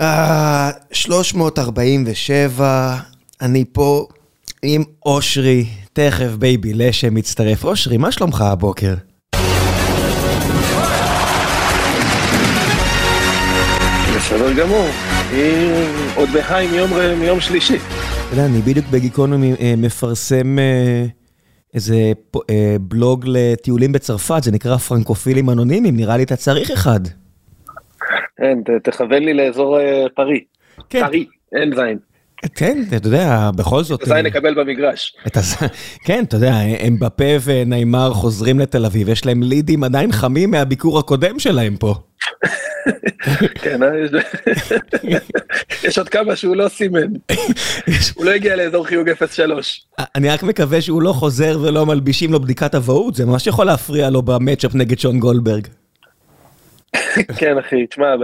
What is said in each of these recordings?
אה, 347, אני פה עם אושרי, תכף בייבי לשי מצטרף. אושרי, מה שלומך הבוקר? בסדר גמור, עוד ב-high מיום, מיום שלישי. אתה יודע, אני בדיוק בגיקונומי אה, מפרסם אה, איזה אה, בלוג לטיולים בצרפת, זה נקרא פרנקופילים אנונימיים, נראה לי אתה צריך אחד. כן, ת- תכוון לי לאזור אה, פארי. כן. פארי, אין זין. כן, אתה יודע, בכל זאת... זין אה, נקבל במגרש. את. כן, אתה יודע, אמבפה וניימר חוזרים לתל אביב, יש להם לידים עדיין חמים מהביקור הקודם שלהם פה. כן, אה, יש עוד כמה שהוא לא סימן. הוא לא הגיע לאזור חיוג 03. אני רק מקווה שהוא לא חוזר ולא מלבישים לו בדיקת אבהות, זה ממש יכול להפריע לו במצ'אפ נגד שון גולדברג. כן אחי, תשמע,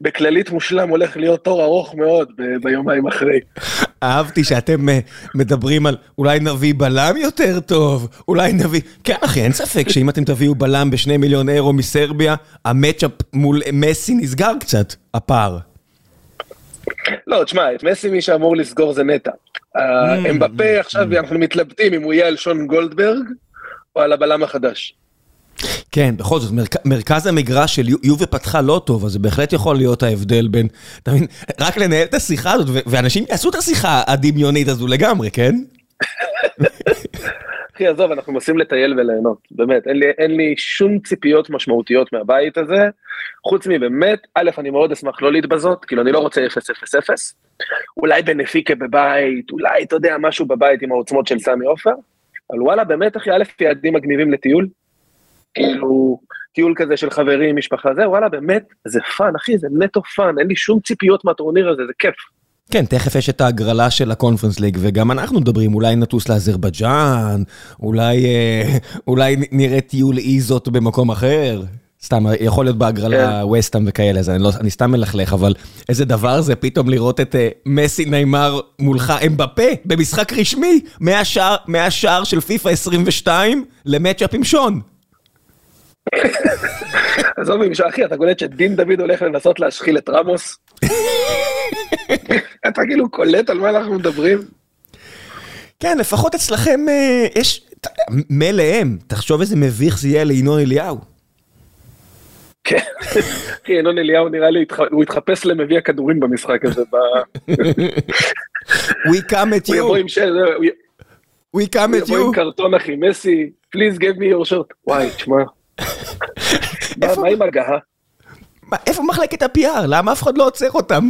בכללית מושלם הולך להיות תור ארוך מאוד ביומיים אחרי. אהבתי שאתם אה, מדברים על אולי נביא בלם יותר טוב, אולי נביא... כן אחי, אין ספק שאם אתם תביאו בלם בשני מיליון אירו מסרביה, המצ'אפ מול מסי נסגר קצת, הפער. לא, תשמע, את מסי מי שאמור לסגור זה נטע. Mm. אמבפה עכשיו אנחנו מתלבטים אם הוא יהיה על שון גולדברג או על הבלם החדש. כן, בכל זאת, מרכ... מרכז המגרש של יו- יובה פתחה לא טוב, אז זה בהחלט יכול להיות ההבדל בין, אתה מבין, רק לנהל את השיחה הזאת, ו- ואנשים יעשו את השיחה הדמיונית הזו לגמרי, כן? אחי, עזוב, אנחנו מנסים לטייל וליהנות, באמת, אין לי, אין לי שום ציפיות משמעותיות מהבית הזה, חוץ מבאמת, א', אני מאוד אשמח לא להתבזות, כאילו, אני לא רוצה 0-0-0, אולי בנפיקה בבית, אולי, אתה יודע, משהו בבית עם העוצמות של סמי עופר, אבל וואלה, באמת, אחי, א', יעדים מגניבים לטיול, כאילו, טיול כזה של חברים, משפחה, זה, וואלה, באמת, זה fun, אחי, זה נטו fun, אין לי שום ציפיות מהטורניר הזה, זה כיף. כן, תכף יש את ההגרלה של הקונפרנס ליג, וגם אנחנו מדברים, אולי נטוס לאזרבייג'ן, אולי, אה, אולי נראה טיול אקזוטי במקום אחר. סתם, יכול להיות בהגרלה ווסטהאם וכאלה, אז אני, לא, אני סתם מלכלך, אבל איזה דבר זה פתאום לראות את אה, מסי ניימר מולך אמבפה במשחק רשמי, מהשער, מהשער של פיפא 22 ל matchup עם שון. עזוב ממש, אחי, אתה קולט שדין דוד הולך לנסות להשחיל את רמוס? אתה כאילו קולט על מה אנחנו מדברים? כן, לפחות אצלכם אה, יש, הם, תחשוב איזה מביך זה יהיה לינון אליהו. כן. אחי, ינון אליהו נראה לי, הוא התחפש למביא הכדורים במשחק הזה. We come at הוא you, עם. הוא we come הוא at יבוא עם you. קרטון אחי, מסי, please give me your shirt. וואי, תשמע. מה- עם הגהה? מה, איפה מחלקת ה-PR? למה אף אחד לא עוצר אותם?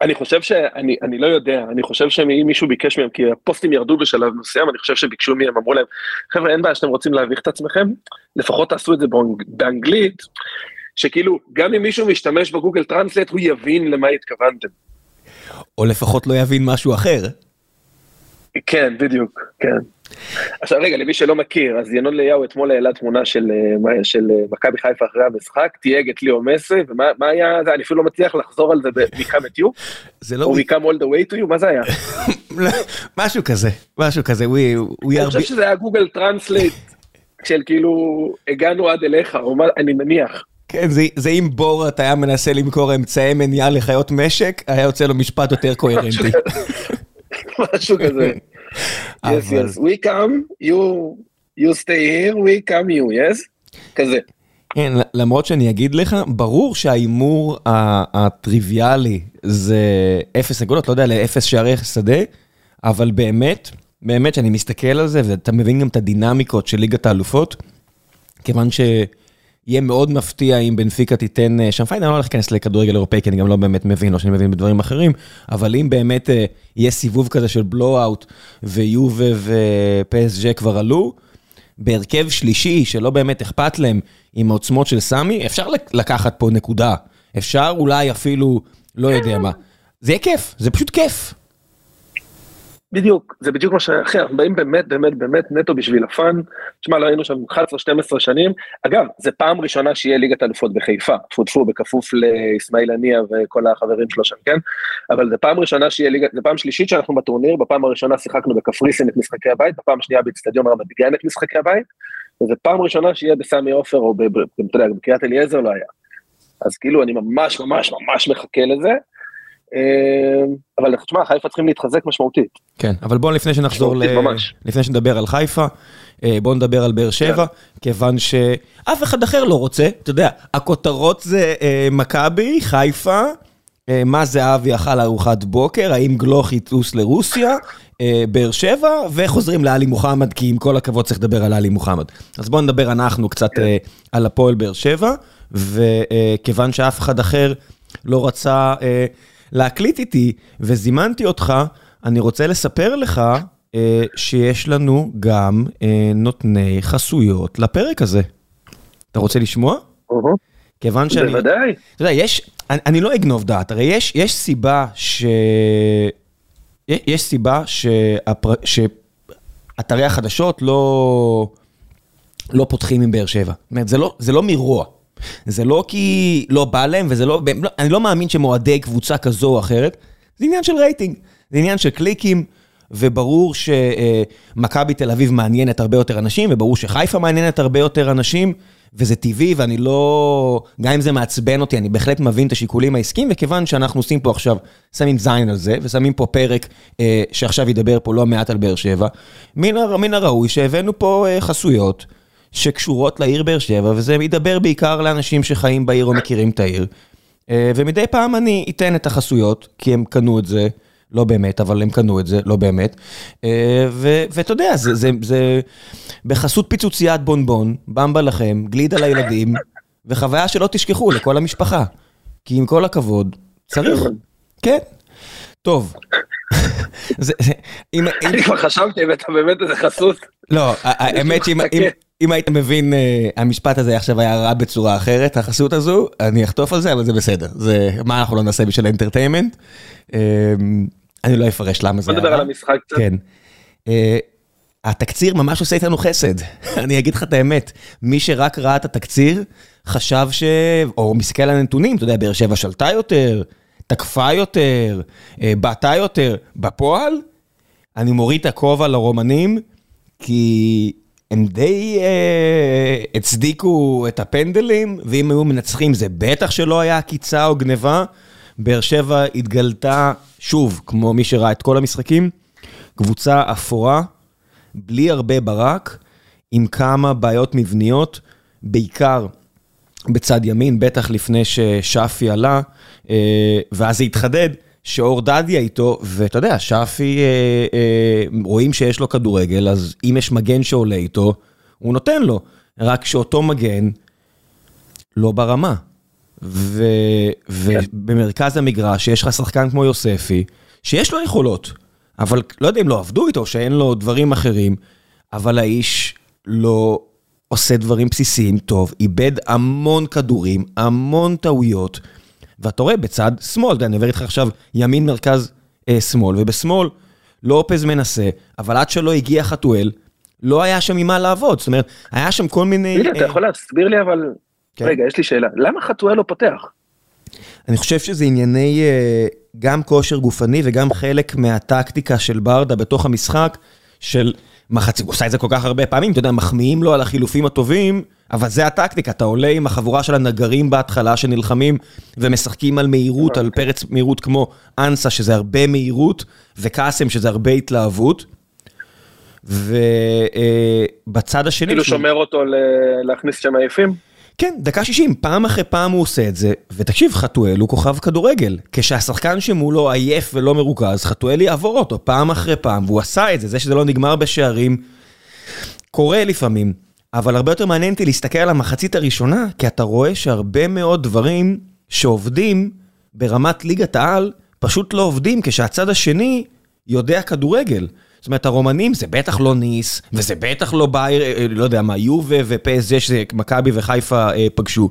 אני חושב שאני אני לא יודע, אני חושב שאם מישהו ביקש מהם, כי הפוסטים ירדו בשלב מסוים, אני חושב שביקשו מהם, אמרו להם, חבר'ה, אין בעיה שאתם רוצים להביך את עצמכם, לפחות תעשו את זה באנג- באנגלית, שכאילו, גם אם מישהו משתמש בגוגל טרנסלט, הוא יבין למה התכוונתם. או לפחות לא יבין משהו אחר. כן, בדיוק, כן. עכשיו רגע, למי שלא מכיר, אז ינון אליהו אתמול העלה תמונה של, אה, של אה, מכבי חיפה אחרי המשחק, תייג את ליאו מסי, ומה מה היה, זה, אני אפילו לא מצליח לחזור על זה ב-Become את you, זה לא... או Become all the way to you, מה זה היה? משהו כזה, משהו כזה, אני. חושב שזה היה גוגל טרנסלייט של כאילו, הגענו עד אליך, או מה, אני מניח. כן, זה, זה אם בורת היה מנסה למכור אמצעי מניעה לחיות משק, היה יוצא לו משפט יותר קוהרנטי. משהו כזה. Yes, yes, we come, you, you stay here, we come you, yes? כזה. כן, למרות שאני אגיד לך, ברור שההימור הטריוויאלי זה אפס נקודות, לא יודע, לאפס שערי שדה, אבל באמת, באמת שאני מסתכל על זה, ואתה מבין גם את הדינמיקות של ליגת האלופות, כיוון שיהיה מאוד מפתיע אם בנפיקה תיתן אה, שם פיינה, אני לא הולך להיכנס לכדורגל אירופאי, כי אני גם לא באמת מבין, או שאני מבין בדברים אחרים, אבל אם באמת אה, יהיה סיבוב כזה של בלואו-אוט, ויובה ופסג'ה כבר עלו, בהרכב שלישי שלא באמת אכפת להם עם העוצמות של סמי, אפשר לק- לקחת פה נקודה. אפשר אולי אפילו, לא יודע מה. זה יהיה כיף, זה פשוט כיף. בדיוק, זה בדיוק מה ש... אחי, אנחנו באים באמת, באמת, באמת נטו בשביל הפאן. תשמע, לא היינו שם 11-12 שנים. אגב, זה פעם ראשונה שיהיה ליגת אלופות בחיפה, טפו טפו, בכפוף לאסמאעיל הנייה וכל החברים שלו שם, כן? אבל זה פעם ראשונה שיהיה ליגת, זה פעם שלישית שאנחנו בטורניר, בפעם הראשונה שיחקנו בקפריסין את משחקי הבית, בפעם שנייה באצטדיון רמת גן את משחקי הבית, וזה פעם ראשונה שיהיה בסמי עופר או אתה יודע, בקריית אליעזר לא היה. אז כאילו אני ממש ממש ממש מחכה לזה. אה, אבל תשמע, חיפה צריכים להתחזק משמעותית. כן, אבל בואו לפני שנחזור, ל... לפני שנדבר על חיפה, אה, בואו נדבר על באר שבע, כן. כיוון שאף אחד אחר לא רוצה, אתה יודע, הכותרות זה אה, מכבי, חיפה, מה זהבי אכל ארוחת בוקר, האם גלוך יטוס לרוסיה, באר שבע, וחוזרים לאלי מוחמד, כי עם כל הכבוד צריך לדבר על אלי מוחמד. אז בואו נדבר אנחנו קצת כן. על הפועל באר שבע, וכיוון שאף אחד אחר לא רצה... להקליט איתי, וזימנתי אותך, אני רוצה לספר לך אה, שיש לנו גם אה, נותני חסויות לפרק הזה. אתה רוצה לשמוע? כיוון שאני... בוודאי. אתה יודע, יש, אני, אני לא אגנוב דעת, הרי יש, יש סיבה ש... יש סיבה שהפר... שאתרי החדשות לא, לא פותחים עם באר שבע. זאת אומרת, זה לא, זה לא מרוע. זה לא כי לא בא להם, וזה לא, לא, אני לא מאמין שמועדי קבוצה כזו או אחרת, זה עניין של רייטינג, זה עניין של קליקים, וברור שמכבי תל אביב מעניינת הרבה יותר אנשים, וברור שחיפה מעניינת הרבה יותר אנשים, וזה טבעי, ואני לא... גם אם זה מעצבן אותי, אני בהחלט מבין את השיקולים העסקיים, וכיוון שאנחנו עושים פה עכשיו, שמים זין על זה, ושמים פה פרק אה, שעכשיו ידבר פה לא מעט על באר שבע, מן הראוי שהבאנו פה אה, חסויות. שקשורות לעיר באר שבע, וזה ידבר בעיקר לאנשים שחיים בעיר או מכירים את העיר. אה, ומדי פעם אני אתן את החסויות, כי הם קנו את זה, לא באמת, אבל הם קנו את זה, לא באמת. אה, ואתה יודע, זה, זה, זה בחסות פיצוציית בונבון, במבה לכם, גלידה לילדים, וחוויה שלא תשכחו לכל המשפחה. כי עם כל הכבוד, צריך. כן. טוב. אני כבר חשבתי, הבאת באמת איזה חסות. לא, האמת שאם אם היית מבין, אה, המשפט הזה עכשיו היה רע בצורה אחרת, החסות הזו, אני אחטוף על זה, אבל זה בסדר. זה, מה אנחנו לא נעשה בשביל האנטרטיימנט? אמ, אני לא אפרש למה זה היה. בוא נדבר על המשחק קצת. כן. אה, התקציר ממש עושה איתנו חסד, אני אגיד לך את האמת. מי שרק ראה את התקציר, חשב ש... או מסתכל על הנתונים, אתה יודע, באר שבע שלטה יותר, תקפה יותר, אה, בעטה יותר. בפועל, אני מוריד את הכובע לרומנים, כי הם די אה, הצדיקו את הפנדלים, ואם היו מנצחים זה בטח שלא היה עקיצה או גניבה. באר שבע התגלתה, שוב, כמו מי שראה את כל המשחקים, קבוצה אפורה, בלי הרבה ברק, עם כמה בעיות מבניות, בעיקר בצד ימין, בטח לפני ששאפי עלה, אה, ואז זה התחדד. שאור דדיה איתו, ואתה יודע, שפי, אה, אה, רואים שיש לו כדורגל, אז אם יש מגן שעולה איתו, הוא נותן לו. רק שאותו מגן לא ברמה. ו, ובמרכז המגרש יש לך שחקן כמו יוספי, שיש לו יכולות, אבל לא יודע אם לא עבדו איתו, שאין לו דברים אחרים, אבל האיש לא עושה דברים בסיסיים טוב, איבד המון כדורים, המון טעויות. ואתה רואה בצד שמאל, אני עובר איתך עכשיו ימין, מרכז, אה, שמאל, ובשמאל לופז מנסה, אבל עד שלא הגיע חתואל, לא היה שם ממה לעבוד, זאת אומרת, היה שם כל מיני... הנה, אתה אה, יכול להסביר לי, אבל... כן. רגע, יש לי שאלה, למה חתואל לא פותח? אני חושב שזה ענייני אה, גם כושר גופני וגם חלק מהטקטיקה של ברדה בתוך המשחק, של מחצית, הוא עושה את זה כל כך הרבה פעמים, אתה יודע, מחמיאים לו על החילופים הטובים, אבל זה הטקטיקה, אתה עולה עם החבורה של הנגרים בהתחלה שנלחמים ומשחקים על מהירות, על פרץ מהירות כמו אנסה, שזה הרבה מהירות, וקאסם, שזה הרבה התלהבות. ובצד השני... כאילו שומר אותו להכניס שם עייפים? כן, דקה 60, פעם אחרי פעם הוא עושה את זה, ותקשיב, חתואל הוא כוכב כדורגל. כשהשחקן שמולו עייף ולא מרוכז, חתואל יעבור אותו פעם אחרי פעם, והוא עשה את זה, זה שזה לא נגמר בשערים, קורה לפעמים. אבל הרבה יותר מעניין אותי להסתכל על המחצית הראשונה, כי אתה רואה שהרבה מאוד דברים שעובדים ברמת ליגת העל, פשוט לא עובדים כשהצד השני יודע כדורגל. זאת אומרת, הרומנים זה בטח לא ניס, וזה בטח לא בייר, אה, לא יודע מה, יובה ופסג' שזה מכבי וחיפה אה, פגשו.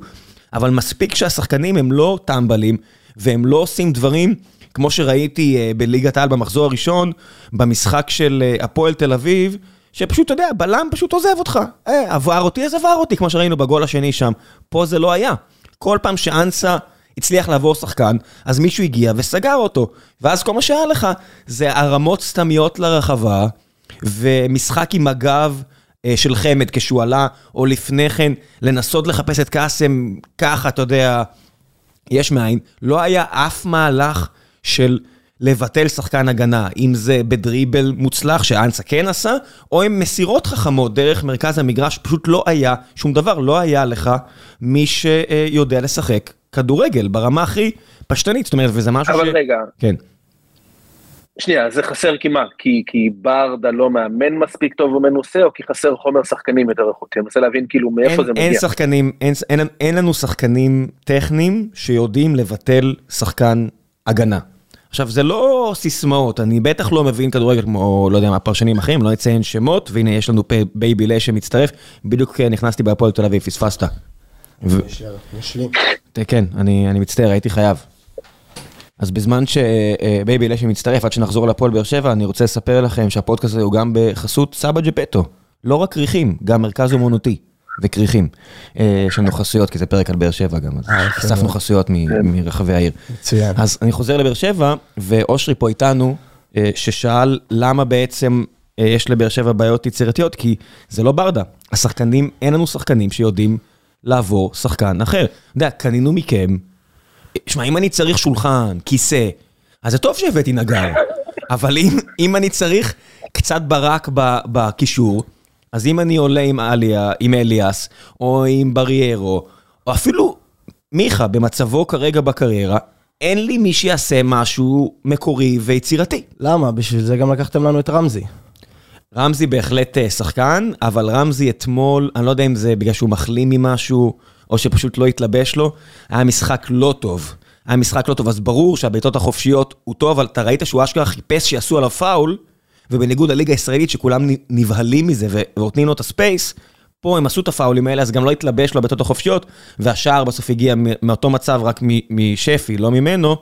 אבל מספיק שהשחקנים הם לא טמבלים, והם לא עושים דברים, כמו שראיתי אה, בליגת העל במחזור הראשון, במשחק של אה, הפועל תל אביב, שפשוט, אתה יודע, בלם פשוט עוזב אותך. אה, עבר אותי, אז עבר אותי, כמו שראינו בגול השני שם. פה זה לא היה. כל פעם שאנסה הצליח לעבור שחקן, אז מישהו הגיע וסגר אותו. ואז כל מה שהיה לך זה הרמות סתמיות לרחבה, ומשחק עם הגב אה, של חמד כשהוא עלה, או לפני כן לנסות לחפש את קאסם ככה, אתה יודע, יש מאין, לא היה אף מהלך של לבטל שחקן הגנה, אם זה בדריבל מוצלח שאנסה כן עשה, או עם מסירות חכמות דרך מרכז המגרש, פשוט לא היה שום דבר, לא היה לך מי שיודע לשחק כדורגל ברמה הכי פשטנית, זאת אומרת, וזה משהו אבל ש... אבל רגע. כן. שנייה, זה חסר כי מה? כי, כי ברדה לא מאמן מספיק טוב ומנוסה, או כי חסר חומר שחקנים יותר איכותי? אני מנסה להבין כאילו מאיפה אין, זה מגיע. אין שחקנים, אין, אין, אין לנו שחקנים טכניים שיודעים לבטל שחקן הגנה. עכשיו, זה לא סיסמאות, אני בטח לא מבין כדורגל כמו, לא יודע מה, פרשנים אחרים, לא אציין שמות, והנה יש לנו בייבי לשי שמצטרף, בדיוק נכנסתי בהפועל תל אביב, פספסת. כן, אני מצטער, הייתי חייב. אז בזמן שבייבי לשי מצטרף, עד שנחזור לפועל באר שבע, אני רוצה לספר לכם שהפודקאסט הזה הוא גם בחסות סבא ג'פטו. לא רק כריכים, גם מרכז אומנותי וכריכים. יש לנו חסויות, כי זה פרק על באר שבע גם, אז אה, אספנו חסויות מרחבי העיר. מצוין. אז אני חוזר לבאר שבע, ואושרי פה איתנו, אה, ששאל למה בעצם אה, יש לבאר שבע בעיות יצירתיות, כי זה לא ברדה. השחקנים, אין לנו שחקנים שיודעים לעבור שחקן אחר. אתה יודע, קנינו מכם שמע, אם אני צריך שולחן, כיסא, אז זה טוב שהבאתי נגר, אבל אם, אם אני צריך קצת ברק בקישור, אז אם אני עולה עם אליה, עם אליאס, או עם בריירו, או אפילו מיכה במצבו כרגע בקריירה, אין לי מי שיעשה משהו מקורי ויצירתי. למה? בשביל זה גם לקחתם לנו את רמזי. רמזי בהחלט אה, שחקן, אבל רמזי אתמול, אני לא יודע אם זה בגלל שהוא מחלים ממשהו, או שפשוט לא התלבש לו, היה משחק לא טוב. היה משחק לא טוב, אז ברור שהבעיטות החופשיות הוא טוב, אבל אתה ראית שהוא אשכרה חיפש שיעשו עליו פאול, ובניגוד לליגה הישראלית שכולם נבהלים מזה ונותנים לו את הספייס, פה הם עשו את הפאולים האלה, אז גם לא התלבש לו הבעיטות החופשיות, והשער בסוף הגיע מאותו מצב רק משפי, לא ממנו,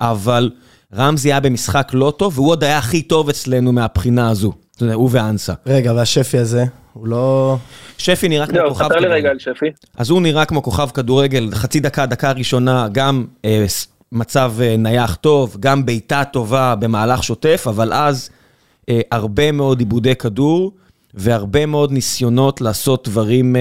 אבל רמזי היה במשחק לא טוב, והוא עוד היה הכי טוב אצלנו מהבחינה הזו. הוא ואנסה. רגע, והשפי הזה? הוא לא... שפי נראה כמו כוכב כדורגל. לי רגע על שפי. אז הוא נראה כמו כוכב כדורגל, חצי דקה, דקה ראשונה, גם אה, מצב אה, נייח טוב, גם בעיטה טובה במהלך שוטף, אבל אז הרבה מאוד עיבודי כדור. והרבה מאוד ניסיונות לעשות דברים אה,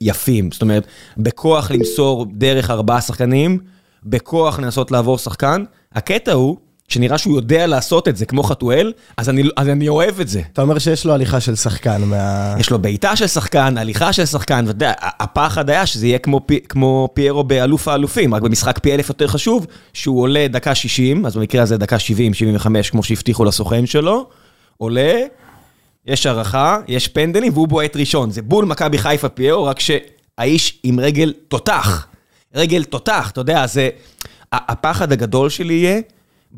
יפים. זאת אומרת, בכוח למסור דרך ארבעה שחקנים, בכוח לנסות לעבור שחקן. הקטע הוא שנראה שהוא יודע לעשות את זה כמו חתואל, אז אני, אז אני אוהב את זה. אתה אומר שיש לו הליכה של שחקן מה... יש לו בעיטה של שחקן, הליכה של שחקן, ואתה יודע, הפחד היה שזה יהיה כמו, פי, כמו פיירו באלוף האלופים, רק במשחק פי אלף יותר חשוב, שהוא עולה דקה 60, אז במקרה הזה דקה 70, 75, כמו שהבטיחו לסוכן שלו, עולה, יש הערכה, יש פנדלים, והוא בועט ראשון. זה בול מכבי חיפה פיירו, רק שהאיש עם רגל תותח. רגל תותח, אתה יודע, זה... הפחד הגדול שלי יהיה...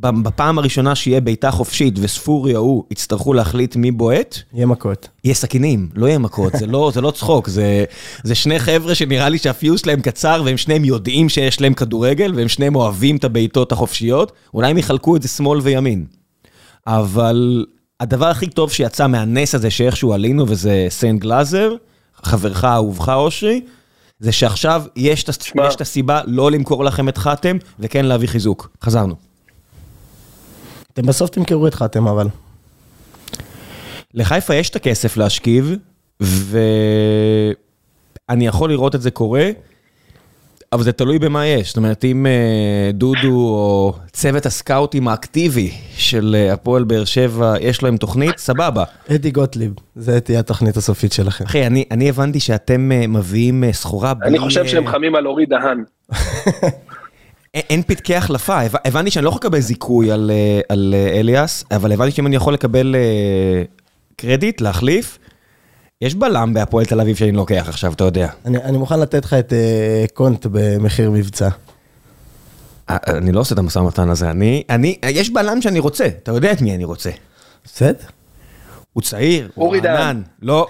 בפעם הראשונה שיהיה בעיטה חופשית וספורי ההוא יצטרכו להחליט מי בועט, יהיה מכות. יהיה סכינים, לא יהיה מכות, זה לא, זה לא צחוק, זה, זה שני חבר'ה שנראה לי שהפיוס שלהם קצר והם שניהם יודעים שיש להם כדורגל והם שניהם אוהבים את הבעיטות החופשיות, אולי הם יחלקו את זה שמאל וימין. אבל הדבר הכי טוב שיצא מהנס הזה שאיכשהו עלינו וזה סיין גלאזר, חברך אהובך אושרי, זה שעכשיו יש את הסיבה לא למכור לכם את חתם וכן להביא חיזוק. חזרנו. אתם בסוף תמכרו את חתם אבל. לחיפה יש את הכסף להשכיב, ואני יכול לראות את זה קורה, אבל זה תלוי במה יש. זאת אומרת, אם אה, דודו או צוות הסקאוטים האקטיבי של אה, הפועל באר שבע, יש להם תוכנית, סבבה. אדי גוטליב, זה תהיה התוכנית הסופית שלכם. אחי, אני, אני הבנתי שאתם אה, מביאים סחורה בלי... אני חושב שהם חמים על אורי דהן. אין פתקי החלפה, הבנתי שאני לא יכול לקבל זיכוי על על אליאס, אבל הבנתי שאם אני יכול לקבל קרדיט, להחליף, יש בלם בהפועל תל אביב שאני לוקח עכשיו, אתה יודע. אני אני מוכן לתת לך את קונט במחיר מבצע. אני לא עושה את המשא ומתן הזה, אני, אני, יש בלם שאני רוצה, אתה יודע את מי אני רוצה. בסדר. הוא צעיר, הוא רענן. לא,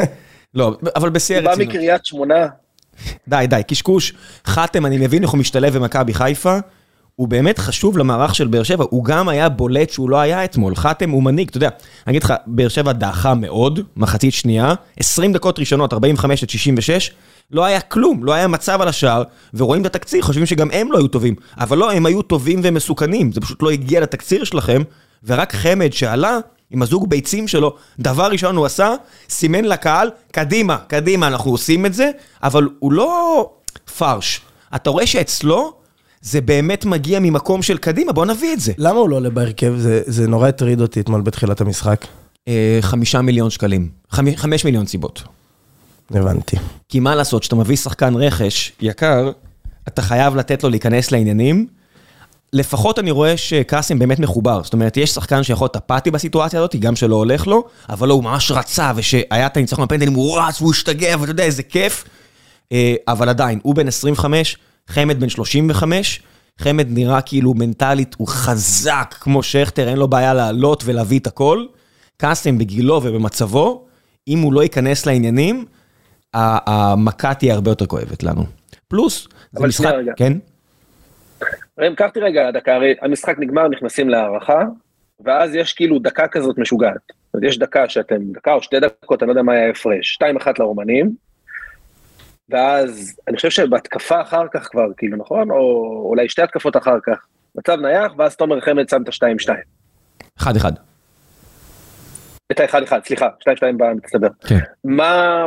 לא, אבל בשיא הרצינות. הוא בא מקריית שמונה. די, די, קשקוש. חתם, אני מבין איך הוא משתלב במכבי חיפה. הוא באמת חשוב למערך של באר שבע, הוא גם היה בולט שהוא לא היה אתמול. חתם הוא מנהיג, אתה יודע, אני אגיד לך, באר שבע דעכה מאוד, מחצית שנייה, 20 דקות ראשונות, 45 עד 66, לא היה כלום, לא היה מצב על השער, ורואים את התקציר, חושבים שגם הם לא היו טובים. אבל לא, הם היו טובים ומסוכנים, זה פשוט לא הגיע לתקציר שלכם, ורק חמד שעלה, עם הזוג ביצים שלו, דבר ראשון הוא עשה, סימן לקהל, קדימה, קדימה, אנחנו עושים את זה, אבל הוא לא פרש. אתה רואה שאצלו, זה באמת מגיע ממקום של קדימה, בוא נביא את זה. למה הוא לא עולה בהרכב? זה- זה נורא הטריד אותי אתמול בתחילת המשחק. אה, חמישה מיליון שקלים. חמ- חמש מיליון סיבות. הבנתי. כי מה לעשות, כשאתה מביא שחקן רכש יקר, אתה חייב לתת לו להיכנס לעניינים. לפחות אני רואה שקאסם באמת מחובר. זאת אומרת, יש שחקן שיכול להיות אפאתי בסיטואציה הזאת, גם שלא הולך לו, אבל לא, הוא ממש רצה, ושהיה את הניצחון בפנדלים, הוא רץ והוא השתגע, ואתה יודע, איזה כיף. אה, אבל עדיין, הוא בן 25, חמד בן 35, חמד נראה כאילו מנטלית, הוא חזק כמו שכטר, אין לו בעיה לעלות ולהביא את הכל. קאסם בגילו ובמצבו, אם הוא לא ייכנס לעניינים, המכה תהיה הרבה יותר כואבת לנו. פלוס, זה משחק, רגע. כן? ראם, קח אותי רגע דקה, הרי המשחק נגמר, נכנסים להערכה, ואז יש כאילו דקה כזאת משוגעת. יש דקה שאתם, דקה או שתי דקות, אני לא יודע מה היה ההפרש, 2-1 לרומנים, ואז אני חושב שבהתקפה אחר כך כבר, כאילו, נכון? או אולי שתי התקפות אחר כך, מצב נייח, ואז תומר חמד שם את ה-2-2. אחד אחד. את ה-1-1, סליחה, 2-2 במצטבר. כן. מה,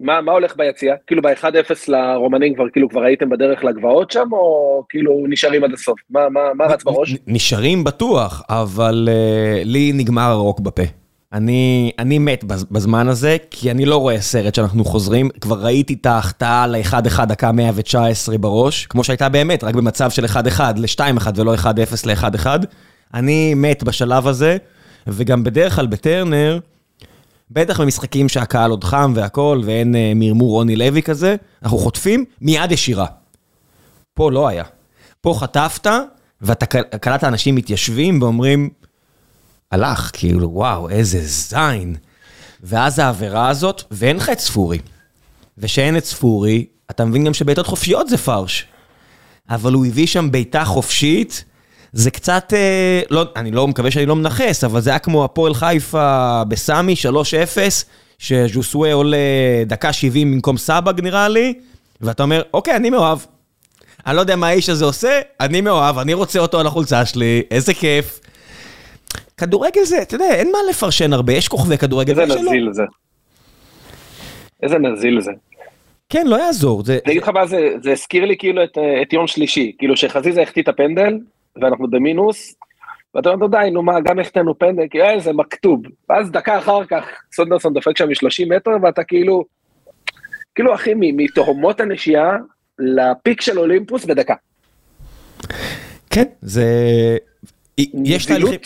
מה, מה הולך ביציאה? כאילו ב-1-0 לרומנים כבר, כאילו כבר הייתם בדרך לגבעות שם, או כאילו נשארים עד הסוף? מה, מה, מה רץ בראש? נשארים בטוח, אבל uh, לי נגמר הרוק בפה. אני, אני מת בז- בזמן הזה, כי אני לא רואה סרט שאנחנו חוזרים. כבר ראיתי את ההחטאה ל-1-1 דקה 119 בראש, כמו שהייתה באמת, רק במצב של 1-1 ל-2-1 ולא 1-0 ל-1-1. אני מת בשלב הזה, וגם בדרך כלל בטרנר, בטח במשחקים שהקהל עוד חם והכל, ואין uh, מרמור רוני לוי כזה, אנחנו חוטפים מיד ישירה. פה לא היה. פה חטפת, ואתה קל- קלט אנשים מתיישבים ואומרים, הלך, כאילו, וואו, איזה זין. ואז העבירה הזאת, ואין לך את ספורי. ושאין את ספורי, אתה מבין גם שבעיטות חופשיות זה פרש. אבל הוא הביא שם בעיטה חופשית, זה קצת, אה, לא, אני לא מקווה שאני לא מנכס, אבל זה היה כמו הפועל חיפה בסמי, 3-0, שז'וסווה עולה דקה 70 במקום סבג נראה לי, ואתה אומר, אוקיי, אני מאוהב. אני לא יודע מה האיש הזה עושה, אני מאוהב, אני רוצה אותו על החולצה שלי, איזה כיף. כדורגל זה, אתה יודע, אין מה לפרשן הרבה, יש כוכבי כדורגל. איזה. נזיל זה. איזה נזיל זה. כן, לא יעזור. זה... אני אגיד לך מה זה, זה הזכיר לי כאילו את, אה, את יום שלישי, כאילו שחזיזה החטיא את הפנדל, ואנחנו במינוס, ואתה אומר, די, נו מה, גם החטאנו פנדל, כאילו, אה, זה מכתוב. ואז דקה אחר כך, סונדרסון דופק שם מ-30 מטר, ואתה כאילו, כאילו, אחי, מתהומות הנשייה לפיק של אולימפוס בדקה. כן, זה... יש תהליכים,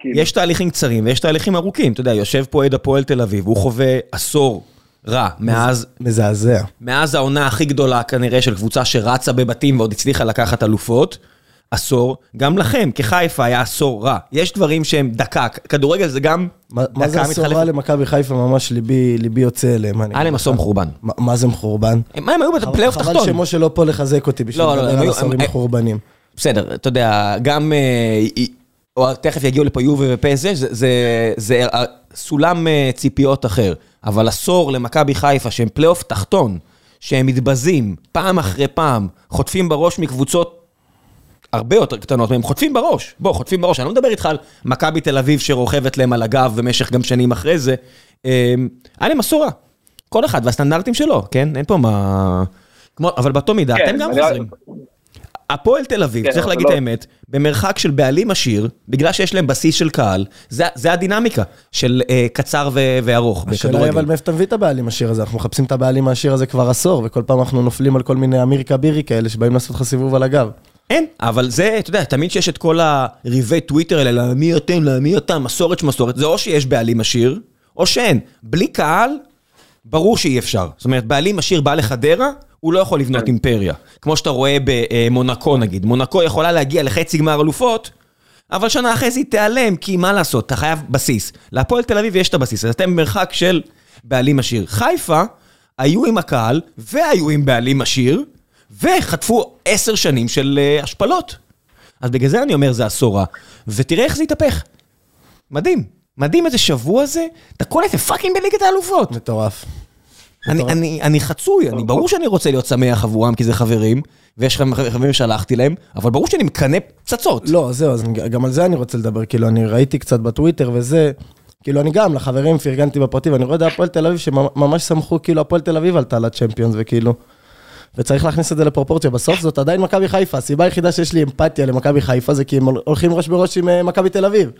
כאילו. יש תהליכים קצרים ויש תהליכים ארוכים. אתה יודע, יושב פה אוהד הפועל תל אביב, הוא חווה עשור רע מאז, מזעזע. מאז העונה הכי גדולה כנראה של קבוצה שרצה בבתים ועוד הצליחה לקחת אלופות. עשור, גם לכם, כחיפה היה עשור רע. יש דברים שהם דקה, כדורגל זה גם מה מה זה דקה עשור מתחלפת. רע למכבי חיפה? ממש ליבי ליבי יוצא אליהם. היה להם עשור. מחורבן. מה- מה זה מחורבן? הם הם היו בפלייאוף חבל תחתון. שמשה לא פה לחזק אותי בשביל לא, לא, לדבר על עשורים הם- מחורבנים. בסדר, אתה יודע, גם... אה, או תכף יגיעו לפה יובי ופסג', זה, זה, זה אה, סולם אה, ציפיות אחר. אבל עשור למכבי חיפה, שהם פלייאוף תחתון, שהם מתבזים פעם אחרי פעם, חוטפים בראש מקבוצות הרבה יותר קטנות מהם, חוטפים בראש. בוא, חוטפים בראש. אני לא מדבר איתך על מכבי תל אביב שרוכבת להם על הגב במשך גם שנים אחרי זה. אה, היה להם מסורה. כל אחד והסטנדרטים שלו, כן? אין פה מה... כמו, אבל באותו מידה, כן, אתם גם אני- חוזרים. הפועל תל אביב, כן, צריך להגיד לא- את האמת, במרחק של בעלים עשיר, בגלל שיש להם בסיס של קהל, זה, זה הדינמיקה של אה, קצר ו- וארוך השאלה היא אבל בכדורגל. מאיפה אתה מביא את הבעלים העשיר הזה? אנחנו מחפשים את הבעלים העשיר הזה כבר עשור, וכל פעם אנחנו נופלים על כל מיני אמיר כבירי כאלה שבאים לעשות לך סיבוב על הגב. אין, אבל זה, אתה יודע, תמיד שיש את כל הריבי טוויטר האלה, למי אתם, למי אתה, מסורת שמסורת, זה או שיש בעלים עשיר, או שאין. בלי קהל, ברור שאי אפשר. זאת אומרת, בעלים עשיר בא לחדרה, הוא לא יכול לבנות אימפריה. כמו שאתה רואה במונקו נגיד. מונקו יכולה להגיע לחצי גמר אלופות, אבל שנה אחרי זה היא תיעלם, כי מה לעשות, אתה חייב בסיס. להפועל תל אביב יש את הבסיס, אז אתם במרחק של בעלים עשיר. חיפה היו עם הקהל, והיו עם בעלים עשיר, וחטפו עשר שנים של אה, השפלות. אז בגלל זה אני אומר זה עשור רע. ותראה איך זה התהפך. מדהים. מדהים איזה שבוע זה, אתה קולט, הם fucking בליגת האלופות. מטורף. אני, אני, אני חצוי, אני, ברור שאני רוצה להיות שמח עבורם, כי זה חברים, ויש לכם חברים ששלחתי להם, אבל ברור שאני מקנא פצצות. לא, זהו, אז גם על זה אני רוצה לדבר, כאילו, אני ראיתי קצת בטוויטר וזה, כאילו, אני גם לחברים פרגנתי בפרטי, ואני רואה את הפועל תל אביב, שממש שמחו, כאילו, הפועל תל אביב עלתה לצ'מפיונס, וכאילו, וצריך להכניס את זה לפרופורציה. בסוף זאת עדיין מכבי חיפה. הסיבה היחידה שיש לי אמפתיה למכבי חיפה זה כי הם הולכים ראש בראש עם אה, מכבי תל אביב.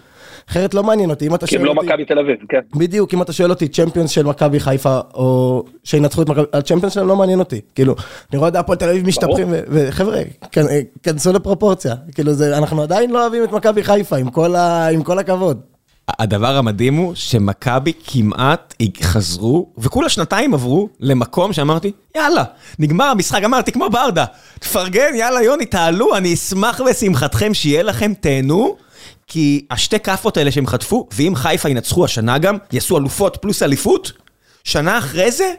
אחרת לא מעניין אותי, אם אתה כי הם שואל לא אותי... מכבי תל אביב, כן. בדיוק, אם אתה שואל אותי צ'מפיונס של מכבי חיפה, או שינצחו את מכבי, הצ'מפיונס שלהם לא מעניין אותי. כאילו, אני רואה את הפועל תל אביב משתפכים, וחבר'ה, כנ- כנסו לפרופורציה. כאילו, אנחנו עדיין לא אוהבים את מכבי חיפה, עם כל הכבוד. הדבר המדהים הוא שמכבי כמעט חזרו, וכולה שנתיים עברו למקום שאמרתי, יאללה, נגמר המשחק, אמרתי כמו ברדה, תפרגן, יאללה יוני, תעלו, אני אשמח בשמחתכם שיהיה לכם, תהנו, כי השתי כאפות האלה שהם חטפו, ואם חיפה ינצחו השנה גם, יעשו אלופות פלוס אליפות, שנה אחרי זה,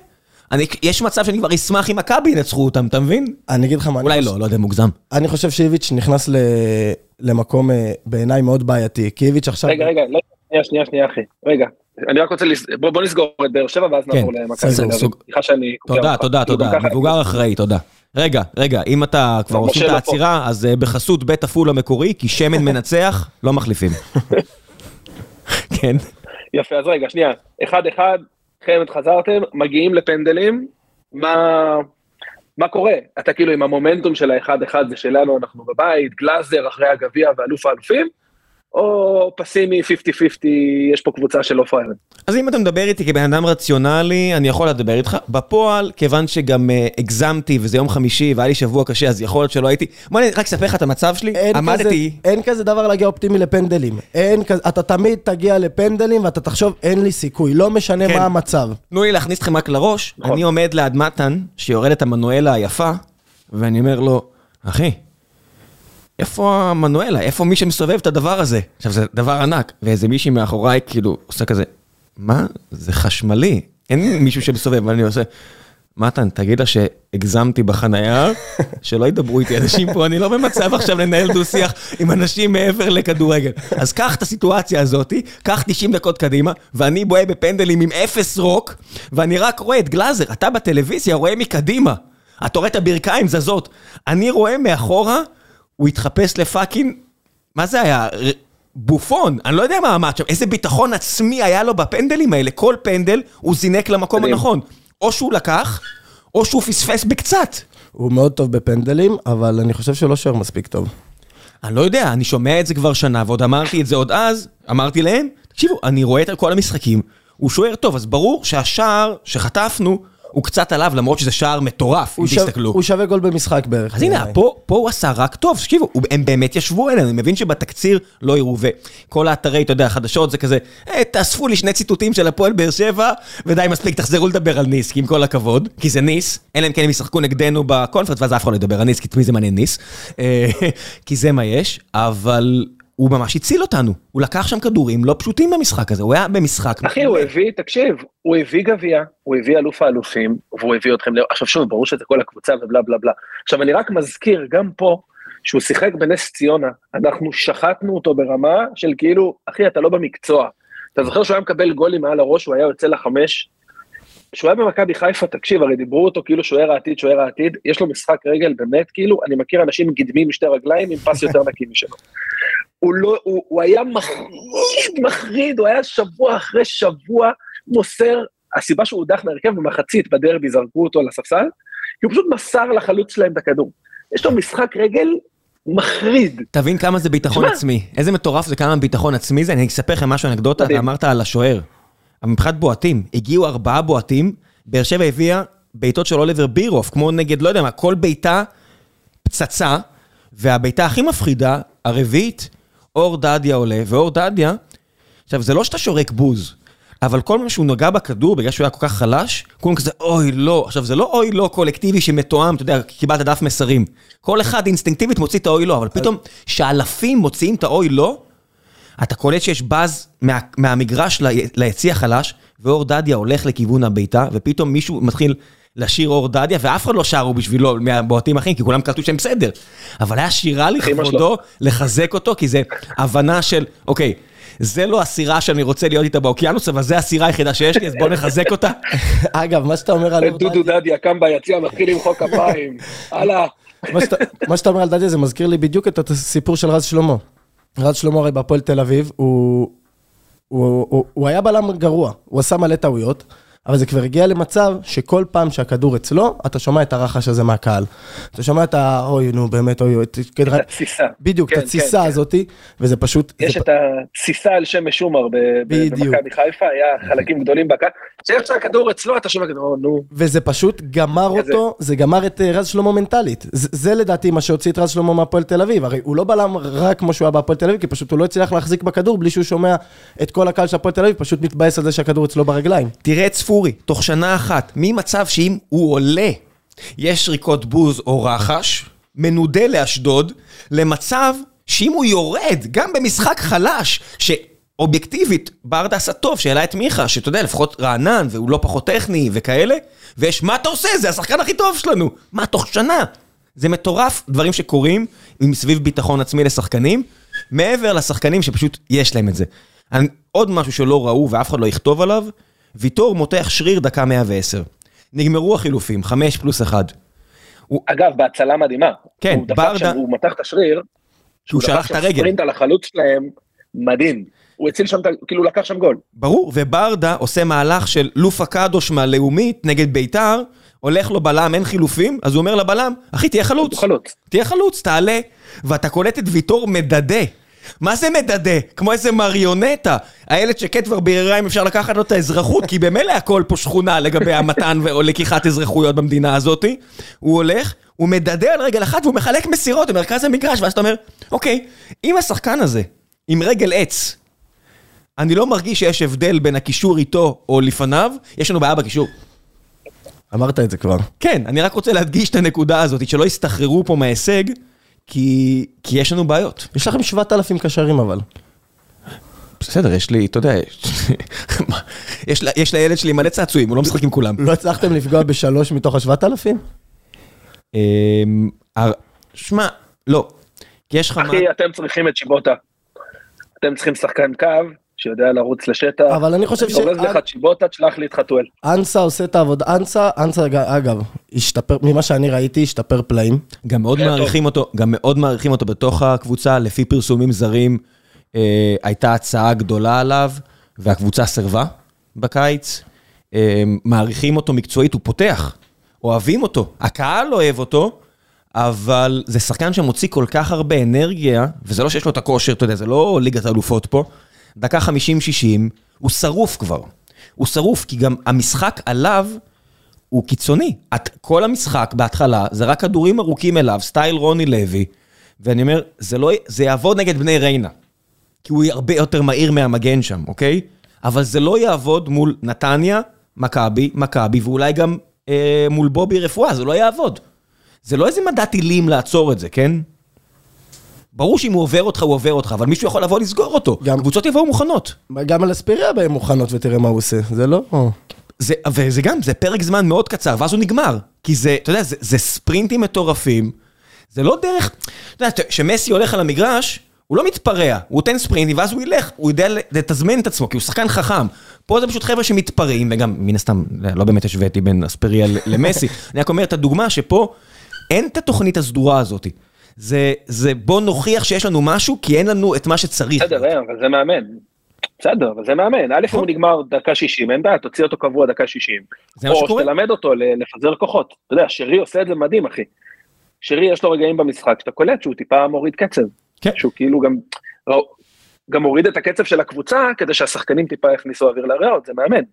אני, יש מצב שאני כבר אשמח אם מכבי ינצחו אותם, אתה מבין? אני אגיד לך מה, אולי אני, לא, לא יודע, מוגזם. אני חושב שאיביץ' נכנס ל, למקום אה, בעיניי מאוד בעייתי, כי איביץ' עכשיו... רגע, רגע, לא, שנייה, שנייה, שנייה, אחי. רגע, אני רק רוצה, לס- בוא בוא נסגור את באר שבע ואז נעבור כן, למכבי סוג- תל אביב. סליחה שאני... תודה. תודה, תודה, מבוגר אחראי, תודה. רגע, רגע, אם אתה כבר עושים את לא. העצירה, אז אה, בחסות בית עפול המקורי, כי שמן מנצח, לא מחליפים. כן. יפה, אז רגע, שנייה. אחד אחד, חמד חזרתם, מגיעים לפנדלים, מה... מה קורה? אתה כאילו עם המומנטום של האחד אחד זה שלנו, אנחנו בבית, גלאזר אחרי הגביע ואלוף האלופים, או פסימי 50-50, יש פה קבוצה של לא פראיירים. אז אם אתה מדבר איתי כבן אדם רציונלי, אני יכול לדבר איתך. בפועל, כיוון שגם אה, הגזמתי וזה יום חמישי והיה לי שבוע קשה, אז יכול להיות שלא הייתי... בוא אני רק אספר לך את המצב שלי. אין עמדתי... כזה, אין כזה דבר להגיע אופטימי לפנדלים. אין כזה, אתה תמיד תגיע לפנדלים ואתה תחשוב, אין לי סיכוי, לא משנה כן. מה המצב. תנו לי להכניס אתכם רק לראש, נכון. אני עומד ליד מתן, שיורדת המנואלה היפה, ואני אומר לו, אחי, איפה המנואלה? איפה מי שמסובב את הדבר הזה? עכשיו, זה דבר ענק, ואיזה מישהי מאחוריי כאילו עושה כזה, מה? זה חשמלי, אין מישהו שמסובב, ואני עושה, מתן, תגיד לה שהגזמתי בחנייה, שלא ידברו איתי אנשים פה, אני לא במצב עכשיו לנהל דו-שיח עם אנשים מעבר לכדורגל. אז קח את הסיטואציה הזאת, קח 90 דקות קדימה, ואני בוהה בפנדלים עם אפס רוק, ואני רק רואה את גלאזר, אתה בטלוויזיה רואה מקדימה. אתה רואה את הברכיים זזות. אני רואה מאחורה, הוא התחפש לפאקינג, מה זה היה? בופון, אני לא יודע מה עמד שם, איזה ביטחון עצמי היה לו בפנדלים האלה, כל פנדל הוא זינק למקום מדהים. הנכון. או שהוא לקח, או שהוא פספס בקצת. הוא מאוד טוב בפנדלים, אבל אני חושב שהוא לא שוער מספיק טוב. אני לא יודע, אני שומע את זה כבר שנה, ועוד אמרתי את זה עוד אז, אמרתי להם, תקשיבו, אני רואה את כל המשחקים, הוא שוער טוב, אז ברור שהשער שחטפנו, הוא קצת עליו, למרות שזה שער מטורף, אם תסתכלו. הוא שווה גול במשחק בערך. אז הנה. פה, פה הוא עשה רק טוב, תקשיבו, הם באמת ישבו אלינו, אני מבין שבתקציר לא יראו, וכל האתרי, אתה יודע, חדשות זה כזה, אה, תאספו לי שני ציטוטים של הפועל באר שבע, ודי מספיק, תחזרו לדבר על ניס, כי עם כל הכבוד, כי זה ניס, אלא אם כן הם ישחקו נגדנו בקונפרנס, ואז אף אחד לא ידבר על ניס, כי את מי זה מעניין ניס, אה, כי זה מה יש, אבל הוא ממש הציל אותנו, הוא לקח שם כדורים לא פשוטים במשחק הזה, הוא היה במשחק. אחי, הוא הביא, תקשיב, הוא הביא גביע, הוא הביא אלוף האלופים, והוא הביא אתכם, עכשיו שוב, ברור שזה כל הקבוצה ובלה בלה בלה. עכשיו, אני רק מזכיר, גם פה, שהוא שיחק בנס ציונה, אנחנו שחטנו אותו ברמה של כאילו, אחי, אתה לא במקצוע. אתה זוכר שהוא היה מקבל גולים מעל הראש, הוא היה יוצא לחמש? כשהוא היה במכבי חיפה, תקשיב, הרי דיברו אותו כאילו שוער העתיד, שוער העתיד, יש לו משחק רגל באמת, כאילו, אני מכיר אנשים גדמים משתי רגליים עם פס יותר נקי משלו. הוא לא, הוא, הוא היה מחריד, מחריד, הוא היה שבוע אחרי שבוע מוסר, הסיבה שהוא הודח מהרכב במחצית בדרבי, זרקו אותו לספסל, כי הוא פשוט מסר לחלוץ שלהם את הכדור. יש לו משחק רגל מחריד. תבין כמה זה ביטחון. עצמי. איזה מטורף זה כמה ביטחון עצמי זה. אני אספר לכם משהו, אנקדוטה. אמרת על השוער. אבל מבחינת בועטים, הגיעו ארבעה בועטים, באר שבע הביאה בעיטות של אוליבר בירוף, כמו נגד, לא יודע מה, כל בעיטה פצצה, והבעיטה הכי מפחידה, הרביעית, אור דדיה עולה, ואור דדיה, עכשיו זה לא שאתה שורק בוז, אבל כל פעם שהוא נגע בכדור, בגלל שהוא היה כל כך חלש, כולם כזה אוי לא, עכשיו זה לא אוי לא קולקטיבי שמתואם, אתה יודע, קיבלת דף מסרים. כל אחד אינסטינקטיבית מוציא את האוי לא, אבל פתאום שאלפים מוציאים את האוי לא, אתה קולט שיש באז מה, מהמגרש ל- ליציא החלש, ואור דדיה הולך לכיוון הבעיטה, ופתאום מישהו מתחיל לשיר אור דדיה, ואף אחד לא שרו בשבילו מהבועטים האחרים, כי כולם קלטו שהם בסדר. אבל היה שירה. לכבודו, לחזק אותו, כי זה הבנה של, אוקיי, זה לא הסירה שאני רוצה להיות איתה באוקיינוס, אבל זה הסירה היחידה שיש לי, אז בוא נחזק אותה. אגב, מה שאתה אומר על אור דודו דדיה, קם ביציע, מתחיל למחוא כפיים. הלאה. מה שאתה אומר על דדיה זה מזכיר לי בדיוק את הסיפור של רז שלמה. רז שלמה הרי בהפועל תל אביב, הוא, הוא, הוא, הוא היה בלם גרוע, הוא עשה מלא טעויות, אבל זה כבר הגיע למצב שכל פעם שהכדור אצלו, אתה שומע את הרחש הזה מהקהל. אתה שומע את ה... אוי, נו, באמת, אוי, אוי. את התסיסה. בדיוק, את כן, התסיסה כן, הזאתי, וזה פשוט... יש זה את התסיסה על שם משומר. במכבי חיפה, היה חלקים גדולים בקהל. שאיך שהכדור אצלו, אתה שומע כדור, נו. וזה פשוט גמר אותו, זה גמר את אה, רז שלמה מנטלית. זה, זה לדעתי מה שהוציא את רז שלמה מהפועל תל אביב. הרי הוא לא בלם רק כמו שהוא היה בהפועל תל אביב, כי פשוט הוא לא הצליח להחזיק בכדור בלי שהוא שומע את כל הקהל של הפועל תל אביב, פשוט מתבאס על זה שהכדור אצלו ברגליים. תראה את ספורי, תוך שנה אחת, ממצב שאם הוא עולה, יש שריקות בוז או רחש, מנודה לאשדוד, למצב שאם הוא יורד, גם במשחק חלש, שאובייקטיבית, ברדה עשה טוב, שהעלה את מיכה, שאתה יודע, לפחות רענן, והוא לא פחות טכני וכאלה, ויש, מה אתה עושה? זה השחקן הכי טוב שלנו. מה, תוך שנה? זה מטורף, דברים שקורים מסביב ביטחון עצמי לשחקנים, מעבר לשחקנים שפשוט יש להם את זה. אני- עוד משהו שלא ראו ואף אחד לא יכתוב עליו, ויטור מותח שריר דקה 110. נגמרו החילופים, 5 פלוס 1. אגב, בהצלה מדהימה. כן, הוא ברדה- שם, הוא מתח את השריר. שהוא שלח את שם הרגל. ספרינט על החלוץ שלהם, מדהים. הוא הציל שם, כאילו הוא לקח שם גול. ברור, וברדה עושה מהלך של לופה קדוש מהלאומית נגד ביתר, הולך לו בלם, אין חילופים, אז הוא אומר לבלם, אחי, תהיה חלוץ. הוא חלוץ. תהיה חלוץ, תעלה, ואתה קולט את ויטור מדדה. מה זה מדדה? כמו איזה מריונטה. איילת שקד כבר ביררה אם אפשר לקחת לו את האזרחות, כי במילא הכל פה שכונה לגבי המתן או לקיחת אזרחויות במדינה הזאתי. הוא הולך, הוא מדדה על רגל אחת והוא מחלק מסירות במרכז המגרש, ואז אתה אומר, אוקיי, אם השחקן הזה, עם רגל עץ, אני לא מרגיש שיש הבדל בין הקישור איתו או לפניו, יש לנו בעיה בקישור. אמרת את זה כבר. כן, אני רק רוצה להדגיש את הנקודה הזאת, שלא יסתחררו פה מההישג, כי, כי יש לנו בעיות. יש לכם 7,000 קשרים אבל. בסדר, יש לי, אתה יודע, יש, לה- יש לילד שלי מלא צעצועים, הוא לא משחק עם כולם. לא הצלחתם לפגוע בשלוש מתוך ה-7,000? אמ, הר- שמע, לא. כי יש לך... אחי, אתם צריכים את שיבוטה. אתם צריכים שחקן קו, שיודע לרוץ לשטח. אבל אני חושב ש- אורז לך את שיבוטה, תשלח לי את חתואל. אנסה עושה את העבודה, אנסה, אנסה אגב, השתפר, ממה שאני ראיתי, השתפר פלאים. גם מאוד כן, מעריכים אותו, גם מאוד מעריכים אותו בתוך הקבוצה, לפי פרסומים זרים, אה, הייתה הצעה גדולה עליו, והקבוצה סירבה בקיץ. אה, מעריכים אותו מקצועית, הוא פותח, אוהבים אותו, הקהל אוהב אותו, אבל זה שחקן שמוציא כל כך הרבה אנרגיה, וזה לא שיש לו את הכושר, אתה יודע, זה לא ליגת האלופות פה, דקה 50-60, הוא שרוף כבר. הוא שרוף, כי גם המשחק עליו הוא קיצוני. את, כל המשחק בהתחלה זה רק כדורים ארוכים אליו, סטייל רוני לוי, ואני אומר, זה, לא, זה יעבוד נגד בני ריינה, כי הוא הרבה יותר מהיר מהמגן שם, אוקיי? אבל זה לא יעבוד מול נתניה, מכבי, מכבי, ואולי גם אה, מול בובי רפואה, זה לא יעבוד. זה לא איזה מדע טילים לעצור את זה, כן? ברור שאם הוא עובר אותך, הוא עובר אותך, אבל מישהו יכול לבוא לסגור אותו. גם- קבוצות יבואו מוכנות. גם על אספיריה בהם מוכנות ותראה מה הוא עושה, זה לא... זה, וזה גם, זה פרק זמן מאוד קצר, ואז הוא נגמר. כי זה, אתה יודע, זה, זה ספרינטים מטורפים, זה לא דרך... אתה יודע, כשמסי הולך על המגרש, הוא לא מתפרע, הוא נותן ספרינטים, ואז הוא ילך, הוא יודע לתזמן את עצמו, כי הוא שחקן חכם. פה זה פשוט חבר'ה שמתפרעים, וגם, מן הסתם, לא באמת השוויתי בין אספריה ל- למסי. אני רק אומר את הדוגמה שפה אין את התוכנית הסדורה הזאת. זה, זה בוא נוכיח שיש לנו משהו, כי אין לנו את מה שצריך. בסדר, אה, אבל זה מאמן. בסדר, אבל זה מאמן. א', נכון. הוא נגמר דקה 60, אין בעיה, תוציא אותו קבוע דקה 60. זה מה או שקורה. שתלמד אותו לפזר כוחות. אתה יודע, שרי עושה את זה מדהים, אחי. שרי יש לו רגעים במשחק שאתה קולט שהוא טיפה מוריד קצב. כן. שהוא כאילו גם... גם מוריד את הקצב של הקבוצה כדי שהשחקנים טיפה יכניסו אוויר לריאות, זה מאמן.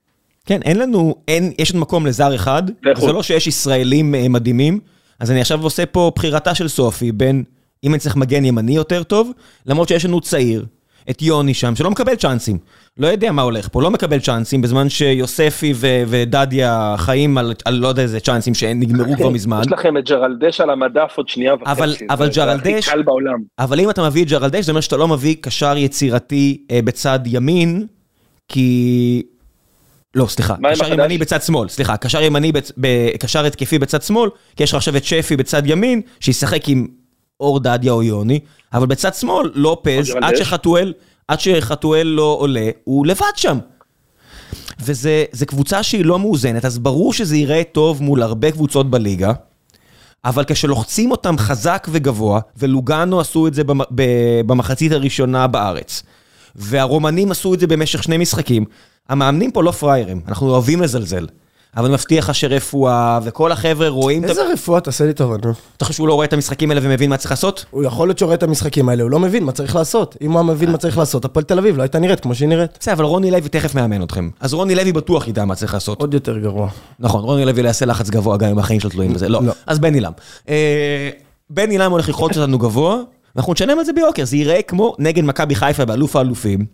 כן, אין לנו, אין, יש לנו מקום לזר אחד. זה לא שיש ישראלים אה, מדהימים, אז אני עכשיו עושה פה בחירתה של סופי בין אם אני צריך מגן ימני יותר טוב, למרות שיש לנו צעיר, את יוני שם, שלא מקבל צ'אנסים. לא יודע מה הולך פה, לא מקבל צ'אנסים, בזמן שיוספי ו- ודדיה חיים על, על לא יודע איזה צ'אנסים שנגמרו כבר מזמן. יש לכם את ג'רלדש על המדף עוד שנייה וחצי. אבל- זה- אבל זה ג'רלדש- הכי קל בעולם. אבל אם אתה מביא את ג'רלדש, זה אומר שאתה לא מביא קשר יצירתי אה, בצד ימין, כי... לא, סליחה, קשר? ימני בצד שמאל, סליחה, קשר ימני. קשר התקפי בצד שמאל, כי יש לך עכשיו את שפי בצד ימין, שישחק עם אור דדיה או יוני, אבל בצד שמאל, לופז, או ג'רלדש. עד שחתואל, עד שחתואל לא עולה, הוא לבד שם. וזה זה קבוצה שהיא לא מאוזנת, אז ברור שזה ייראה טוב מול הרבה קבוצות בליגה, אבל כשלוחצים אותם חזק וגבוה, ולוגאנו עשו את זה במחצית הראשונה בארץ, והרומנים עשו את זה במשך שני משחקים, המאמנים פה לא פראיירים, אנחנו אוהבים לזלזל. אבל אני מבטיח לך שרפואה וכל החבר'ה רואים... איזה רפואה, תעשה לי טובה, נו. אתה חושב שהוא לא רואה את המשחקים האלה ומבין מה צריך לעשות? הוא יכול להיות שרואה את המשחקים האלה, הוא לא מבין מה צריך לעשות. אם הוא היה מבין מה צריך לעשות, הפועל תל אביב לא הייתה נראית כמו שהיא נראית. בסדר, אבל רוני לוי תכף מאמן אתכם. אז רוני לוי בטוח ידע מה צריך לעשות. עוד יותר גרוע. נכון, רוני לוי לא יעשה לחץ גבוה גם אם החיים שלו תלויים בזה. לא. לא. אז בן עילם. אה, בן עילם הולך ללחוץ אותנו גבוה, ואנחנו נשלם על זה ביוקר. זה ייראה כמו נגד מכבי חיפה באלוף האלופים,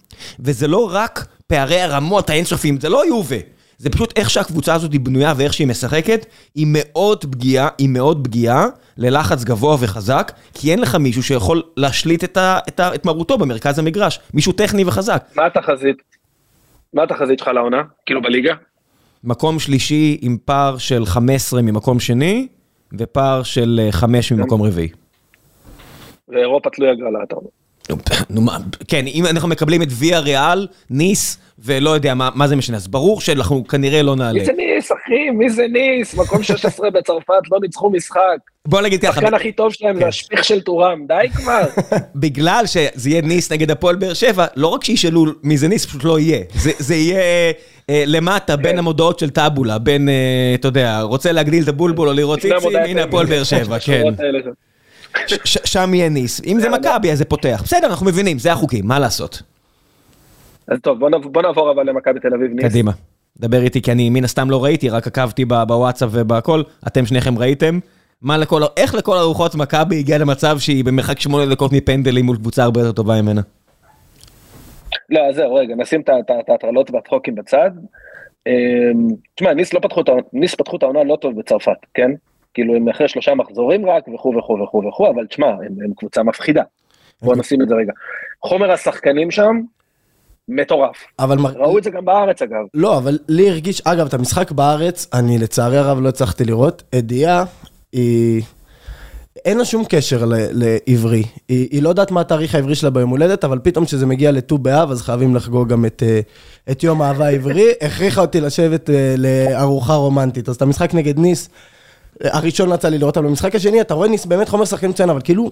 וזה לא רק פערי הרמות האינסופיים, זה לא יובה. זה פשוט איך שהקבוצה הזאת היא בנויה ואיך שהיא משחקת, היא מאוד פגיעה, היא מאוד פגיעה ללחץ גבוה וחזק, כי אין לך מישהו שיכול להשליט את, ה, את, ה, את מרותו במרכז המגרש. מישהו טכני וחזק. מה התחזית? מה התחזית שלך לעונה? כאילו בליגה? מקום שלישי עם פער של 15 ממקום שני, ופער של אה, 5 ממקום רביעי. ואירופה תלוי הגרלה, אתה אומר. נו מה, כן, אם אנחנו מקבלים את ויה ריאל, ניס, ולא יודע מה, מה זה משנה, אז ברור שאנחנו כנראה לא נעלה. מי זה ניס, אחי? מי זה ניס? מקום 16 בצרפת, לא ניצחו משחק. בוא נגיד ככה, השחקן הכי טוב שלהם זה השפיך של טורם, די כבר. בגלל שזה יהיה ניס נגד הפועל באר שבע, לא רק שישאלו מי זה ניס, פשוט לא יהיה. זה, זה יהיה אה, למטה, בין המודעות של טאבולה, בין, אה, אתה יודע, רוצה להגדיל את הבולבול או לראות ציצים, המודעה הנה הפועל באר שבע, כן. שם. יהיה ניס. אם זה מכבי, אז זה פותח. בסדר, אנחנו מבינים, זה החוקים, מה לעשות? אז טוב, בוא נעבור- אבל למכבי תל אביב ניס. קדימה. דבר איתי, כי אני מן הסתם לא ראיתי, רק עקבתי ב- בוואטסאפ ובהכל. אתם שניכם ראיתם. מה לכל, איך לכל הרוחות מכבי הגיעה למצב שהיא במרחק שמונה דקות מפנדלים מול קבוצה הרבה יותר טובה ממנה? לא, אז זהו, רגע, נשים את ההטרלות והצחוקים בצד. אמ, תשמע, ניס לא פתחו את העונה, ניס פתחו את העונה לא טוב בצרפת, כן? כאילו הם אחרי שלושה מחזורים רק וכו' וכו' וכו' וכו', אבל תשמע, הם, הם קבוצה מפחידה. בוא נשים את זה רגע. חומר השחקנים שם, מטורף. אבל ראו את זה גם בארץ אגב. לא, אבל לי הרגיש, אגב, את המשחק בארץ, אני לצערי הרב לא הצלחתי לראות. אדיה, היא... אין לה שום קשר ל- לעברי. היא, היא לא יודעת מה התאריך העברי שלה ביום הולדת, אבל פתאום כשזה מגיע לט"ו באב, אז חייבים לחגוג גם את, אה, את יום האהבה העברי. הכריחה אותי לשבת אה, לארוחה רומנטית. אז את המשחק נגד ניס, הראשון יצא לי לראות, אבל במשחק השני, אתה רואה ניס באמת חומר שחקן מצוין, אבל כאילו,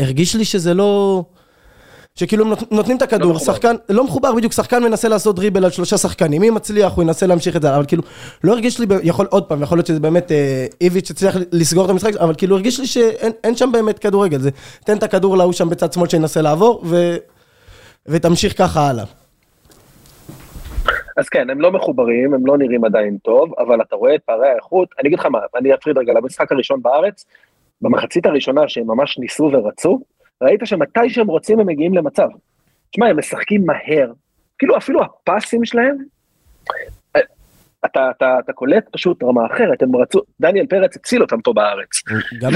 הרגיש לי שזה לא... שכאילו נותנים את הכדור, לא. שחקן, לא מחובר בדיוק, שחקן מנסה לעשות דריבל על שלושה שחקנים, אם מצליח הוא ינסה להמשיך את זה, אבל כאילו, לא הרגיש לי, יכול, עוד פעם, יכול להיות שזה באמת אה, איביץ' הצליח לסגור את המשחק, אבל כאילו הרגיש לי שאין אין שם באמת כדורגל, זה תן את הכדור להוא שם בצד שמאל שינסה לעבור, ו, ותמשיך ככה הלאה. אז כן, הם לא מחוברים, הם לא נראים עדיין טוב, אבל אתה רואה את פערי האיכות, אני אגיד לך מה, אני אפריד רגע למשחק הראשון בארץ, במחצית הראשונה שהם ממש ניסו ורצו, ראית שמתי שהם רוצים הם מגיעים למצב. תשמע, הם משחקים מהר, כאילו אפילו הפסים שלהם, אה, אתה, אתה, אתה קולט פשוט רמה אחרת, הם רצו, דניאל פרץ הציל אותם פה בארץ.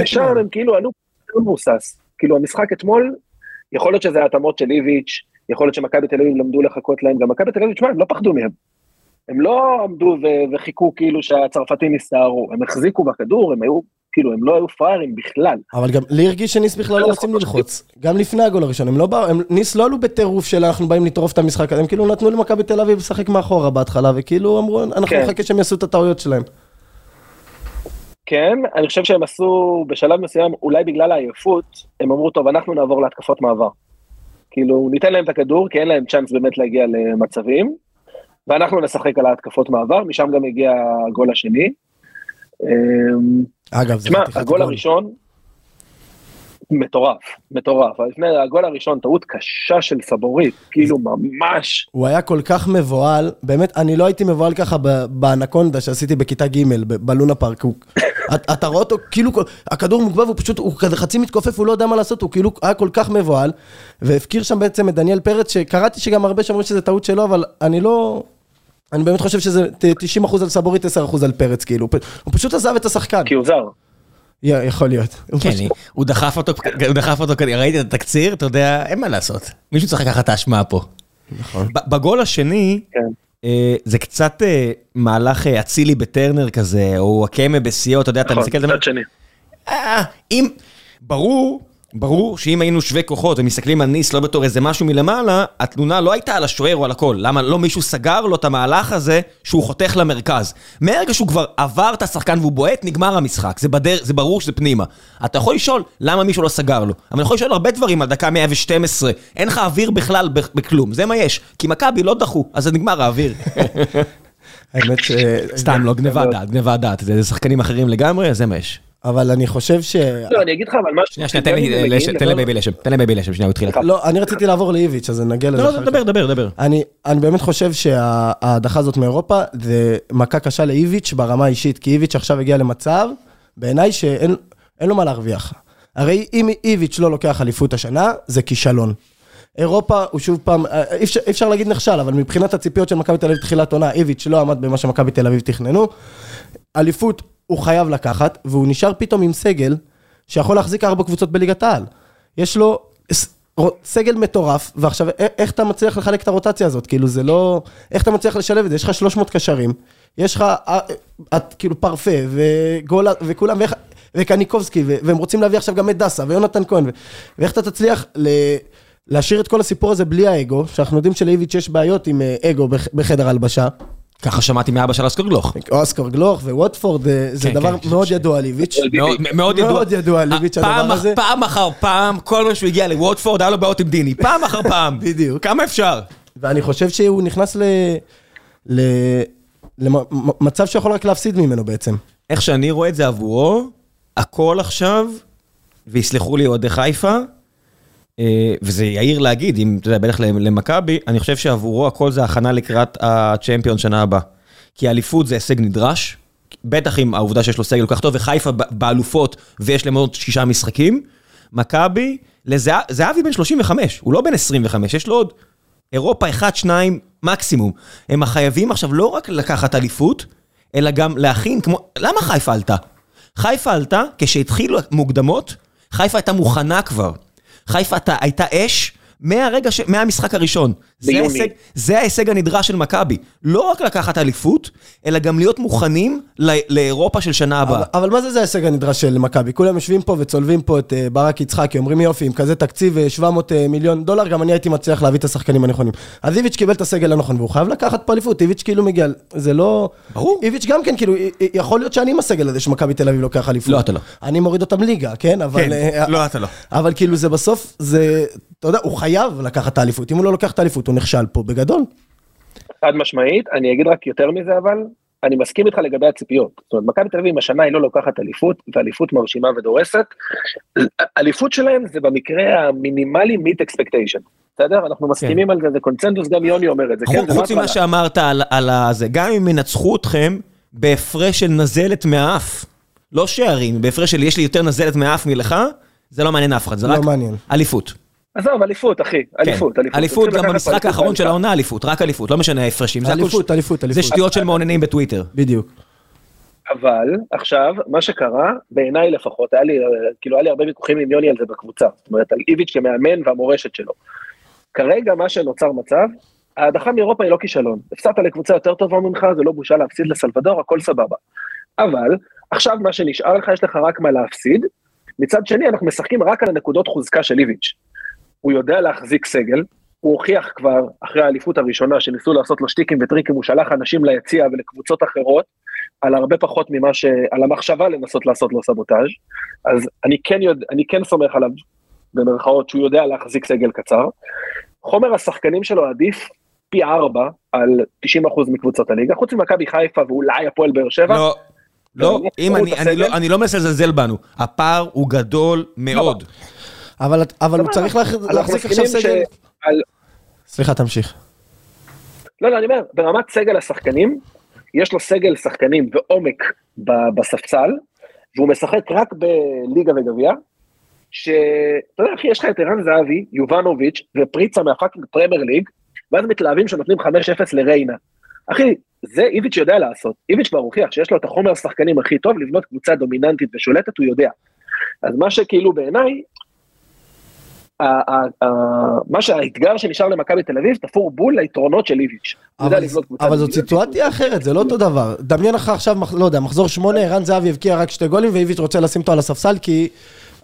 ושם. הם כאילו עלו לא מבוסס. כאילו המשחק אתמול, יכול להיות שזה התאמות של איביץ', יכול להיות שמכבי תל אביב למדו לחכות להם, גם מכבי תל אביב, תשמע, הם לא פחדו מהם. הם לא עמדו ו- וחיכו כאילו שהצרפתים יסתערו, הם החזיקו בכדור, הם היו, כאילו, הם לא היו פראיירים בכלל. אבל גם לי הרגיש שניס בכלל לא רוצים ללחוץ, גם לפני הגול הראשון, הם לא באו, ניס לא עלו בטירוף של אנחנו באים לטרוף את המשחק, הזה, הם כאילו נתנו למכבי תל אביב לשחק מאחורה בהתחלה, וכאילו אמרו, אנחנו כן. נחכה שהם יעשו את הטעויות שלהם. כן, אני חושב שהם עשו בשלב מסוים, אולי בגלל העייפות, הם אמרו, טוב, אנחנו נעבור להתקפות מעבר. כאילו, ניתן להם את הכדור, כי אין להם צ'אנס באמת להגיע למצבים, ואנחנו נשחק על ההתקפות מעבר, משם גם הגיע הגול השני. אמ, אגב, זה חתיכת הגול גול. הראשון, מטורף, מטורף. לפני הגול הראשון, טעות קשה של סבורית, כאילו ממש, הוא היה כל כך מבוהל, באמת, אני לא הייתי מבוהל ככה באנקונדה שעשיתי בכיתה ג' בלונה פארק. אתה רואה אותו, כאילו, הכדור מוגבל והוא פשוט, הוא כזה חצי מתכופף, הוא לא יודע מה לעשות, הוא כאילו היה כל כך מבוהל, והפקיר שם בעצם את דניאל פרץ, שקראתי שגם הרבה שאומרים שזה טעות שלו, אבל אני לא... אני באמת חושב שזה ת- 90% על סבורית, 10% על פרץ, כאילו, הוא פשוט עזב את השחקן. כי הוא זר. יכול להיות. כן, הוא דחף אותו, הוא דחף אותו, ראיתי את התקציר, אתה יודע, אין מה לעשות. מישהו צריך לקחת את האשמה פה. נכון. בגול השני, כן. זה קצת אה, מהלך אה, אצילי בטרנר כזה, או הקמה בשיאו, אתה יודע, אתה נכון, מסתכל על זה, מצד שני. אה, אם, ברור ברור שאם היינו שווי כוחות ומסתכלים על ניס לא בתור איזה משהו מלמעלה, התלונה לא הייתה על השוער או על הכל. למה לא מישהו סגר לו את המהלך הזה שהוא חותך למרכז. מהרגע שהוא כבר עבר את השחקן והוא בועט, נגמר המשחק. זה, בדר, זה ברור שזה פנימה. אתה יכול לשאול למה מישהו לא סגר לו. אבל אני יכול לשאול הרבה דברים על דקה 112. אין לך אוויר בכלל בכלום, זה מה יש. כי מכבי לא דחו, אז זה נגמר האוויר. האמת ש... סתם, לא גניבה דעת, גניבה דעת. זה שחקנים אחרים לגמרי, זה מה יש. אבל אני חושב ש... לא, אני אגיד לך, אבל משהו... שנייה, שנייה, תן לי לשם, תן לבייבי לשם, תן לבייבי לשם, שנייה, הוא התחיל. לא, אני רציתי לעבור לאיביץ', אז נגיע לזה. לא, לא, דבר, דבר, דבר. אני, אני באמת חושב שההדחה הזאת מאירופה זה מכה קשה לאיביץ' ברמה האישית, כי איביץ' עכשיו הגיע למצב, בעיניי שאין לו מה להרוויח. הרי אם איביץ' לא לוקח אליפות השנה, זה כישלון. אירופה הוא שוב פעם, אי אפשר, אי אפשר להגיד נכשל, אבל מבחינת הציפיות של מכבי תל אביב תחילת עונה, איביץ' לא עמד במה שמכבי תל אביב תכננו. אליפות הוא חייב לקחת, והוא נשאר פתאום עם סגל שיכול להחזיק ארבע קבוצות בליגת העל. יש לו סגל מטורף, ועכשיו איך אתה מצליח לחלק את הרוטציה הזאת? כאילו זה לא... איך אתה מצליח לשלב את זה? יש לך 300 קשרים, יש לך את, כאילו פרפה וגולה וכולם, ואיך, וקניקובסקי, והם רוצים להביא עכשיו גם את דסה ויונתן כהן, ואיך אתה תצליח ל... להשאיר את כל הסיפור הזה בלי האגו, שאנחנו יודעים שלאיביץ' יש בעיות עם אגו בחדר הלבשה. ככה שמעתי מאבא של אסקר גלוך. אסקר גלוך וווטפורד, זה דבר מאוד ידוע על איביץ'. מאוד ידוע על איביץ' הדבר הזה. פעם אחר פעם, כל מה שהוא הגיע לווטפורד, היה לו בעיות עם דיני. פעם אחר פעם. בדיוק. כמה אפשר? ואני חושב שהוא נכנס למצב שיכול רק להפסיד ממנו בעצם. איך שאני רואה את זה עבורו, הכל עכשיו, ויסלחו לי אוהדי חיפה, וזה יאיר להגיד, אם אתה יודע, בטח למכבי, אני חושב שעבורו הכל זה הכנה לקראת הצ'מפיון שנה הבאה. כי האליפות זה הישג נדרש, בטח עם העובדה שיש לו סגל כל כך טוב, וחיפה באלופות ויש להם עוד שישה משחקים. מכבי, זהבי בן 35, הוא לא בן 25, יש לו עוד אירופה 1-2 מקסימום. הם חייבים עכשיו לא רק לקחת אליפות, אלא גם להכין כמו... למה חיפה עלתה? חיפה עלתה כשהתחילו מוקדמות, חיפה הייתה מוכנה כבר. חיפה הייתה אש מהרגע, ש... מהמשחק הראשון. זה ההישג, זה ההישג הנדרש של מכבי. לא רק לקחת אליפות, אלא גם להיות מוכנים לא... לאירופה של שנה הבאה. אבל, אבל מה זה זה ההישג הנדרש של מכבי? כולם יושבים פה וצולבים פה את uh, ברק יצחקי, אומרים יופי, עם כזה תקציב 700 uh, מיליון דולר, גם אני הייתי מצליח להביא את השחקנים הנכונים. אז איביץ' קיבל את הסגל הנכון, והוא חייב לקחת פה אליפות, איביץ' כאילו מגיע, זה לא... ברור. איביץ' גם כן, כאילו, יכול להיות שאני עם הסגל הזה שמכבי תל אביב לוקח אליפות. לא, אתה לא. אני מוריד אותם ליגה, כן? אבל... כן, uh, לא, אתה לא. אבל כאילו זה בסוף, זה... אתה יודע, הוא חייב לקחת את האליפות, אם הוא לא לוקח את האליפות, הוא נכשל פה בגדול. חד משמעית, אני אגיד רק יותר מזה אבל, אני מסכים איתך לגבי הציפיות. זאת אומרת, מכבי תל אביב השנה היא לא לוקחת אליפות, ואליפות מרשימה ודורסת. אליפות שלהם זה במקרה המינימלי מיט אקספקטיישן. בסדר? אנחנו מסכימים כן. על זה, זה קונצנזוס, גם יוני אומר את זה. כן, חוץ ממה שאמרת על, על זה, גם אם ינצחו אתכם בהפרש של נזלת מהאף, לא שערים, בהפרש של יש לי יותר נזלת מהאף מלך, זה לא מעניין אף אחד, זה לא רק מעניין. אליפות. עזוב, אליפות, אחי, אליפות, כן. אליפות. אליפות גם במשחק האחרון של העונה אליפות, רק אליפות, לא משנה ההפרשים. אליפות, אליפות, אליפות. זה שטויות של מעוננים בטוויטר. בדיוק. אבל עכשיו, מה שקרה, בעיניי לפחות, היה לי, כאילו, היה לי הרבה ויכוחים עם יוני על זה בקבוצה. זאת אומרת, על איביץ' כמאמן והמורשת שלו. כרגע מה שנוצר מצב, ההדחה מאירופה היא לא כישלון. הפסדת לקבוצה יותר טובה ממך, זה לא בושה להפסיד לסלבדור, הכל סבבה. אבל, עכשיו מה שנשאר לך, יש לך רק מה להפסיד. מצד שני, אנחנו משחקים רק על הנקודות חוזקה של איביץ'. הוא יודע להחזיק סגל, הוא הוכיח כבר אחרי האליפות הראשונה שניסו לעשות לו שטיקים וטריקים, הוא שלח אנשים ליציע ולקבוצות אחרות, על הרבה פחות ממה ש... על המחשבה לנסות לעשות לו סבוטאז', אז אני כן, יודע, אני כן סומך עליו, במרכאות, שהוא יודע להחזיק סגל קצר. חומר השחקנים שלו עדיף פי ארבע על 90% מקבוצות הליגה, חוץ ממכבי חיפה ואולי הפועל באר שבע. לא, לא, אם אני, אני, לא, אני לא מנסה לזלזל בנו, הפער הוא גדול מאוד. לא. אבל, אבל הוא צריך להחזיק עכשיו סגל... על... סליחה, תמשיך. לא, לא, אני אומר, ברמת סגל השחקנים, יש לו סגל שחקנים ועומק בספסל, והוא משחק רק בליגה וגביע, שאתה יודע, אחי, יש לך את ערן זהבי, יובנוביץ' ופריצה מהפאקינג פרמייר ליג, ואז מתלהבים שנותנים 5-0 לריינה. אחי, זה איביץ' יודע לעשות. איביץ' כבר הוכיח שיש לו את החומר השחקנים הכי טוב לבנות קבוצה דומיננטית ושולטת, הוא יודע. אז מה שכאילו בעיניי, מה שהאתגר שנשאר למכבי תל אביב תפור בול ליתרונות של איביץ'. אבל זאת סיטואציה אחרת, זה לא אותו דבר. דמיין לך עכשיו, לא יודע, מחזור שמונה, ערן זהבי הבקיע רק שתי גולים ואיביץ' רוצה לשים אותו על הספסל כי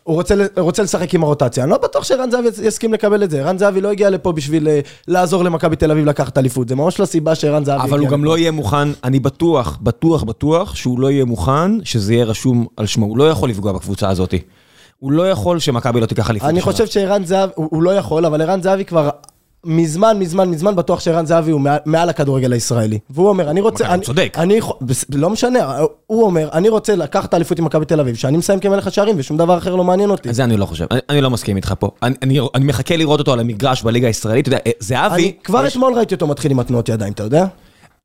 הוא רוצה, לשחק עם הרוטציה, אני לא בטוח שערן זהבי יסכים לקבל את זה, ערן זהבי לא הגיע לפה בשביל אה, לעזור למכבי תל אביב לקחת אליפות, זה ממש לא סיבה שערן זהבי אבל הוא גם לא יהיה מוכן, אני בטוח, בטוח, בטוח, שהוא לא יהיה מוכן שזה יהיה רשום על שמו. הוא לא יכול לפגוע בקבוצה הזאת. הוא לא יכול שמכבי לא תיקח אליפות. אני השנה. חושב שערן זהבי, הוא, הוא לא יכול, אבל ערן זהבי כבר מזמן, מזמן, מזמן בטוח שערן זהבי הוא מעל, מעל הכדורגל הישראלי. והוא אומר, אני רוצה... הוא אני, צודק. אני, לא משנה, הוא אומר, אני רוצה לקחת את האליפות עם מכבי תל אביב, שאני מסיים כמלך השערים ושום דבר אחר לא מעניין אותי. זה אני לא חושב, אני, אני לא מסכים איתך פה. אני, אני, אני מחכה לראות אותו על המגרש בליגה הישראלית, אתה יודע, אה, זהבי, כבר יש, אתמול ראיתי אותו מתחיל עם התנועות ידיים, אתה יודע?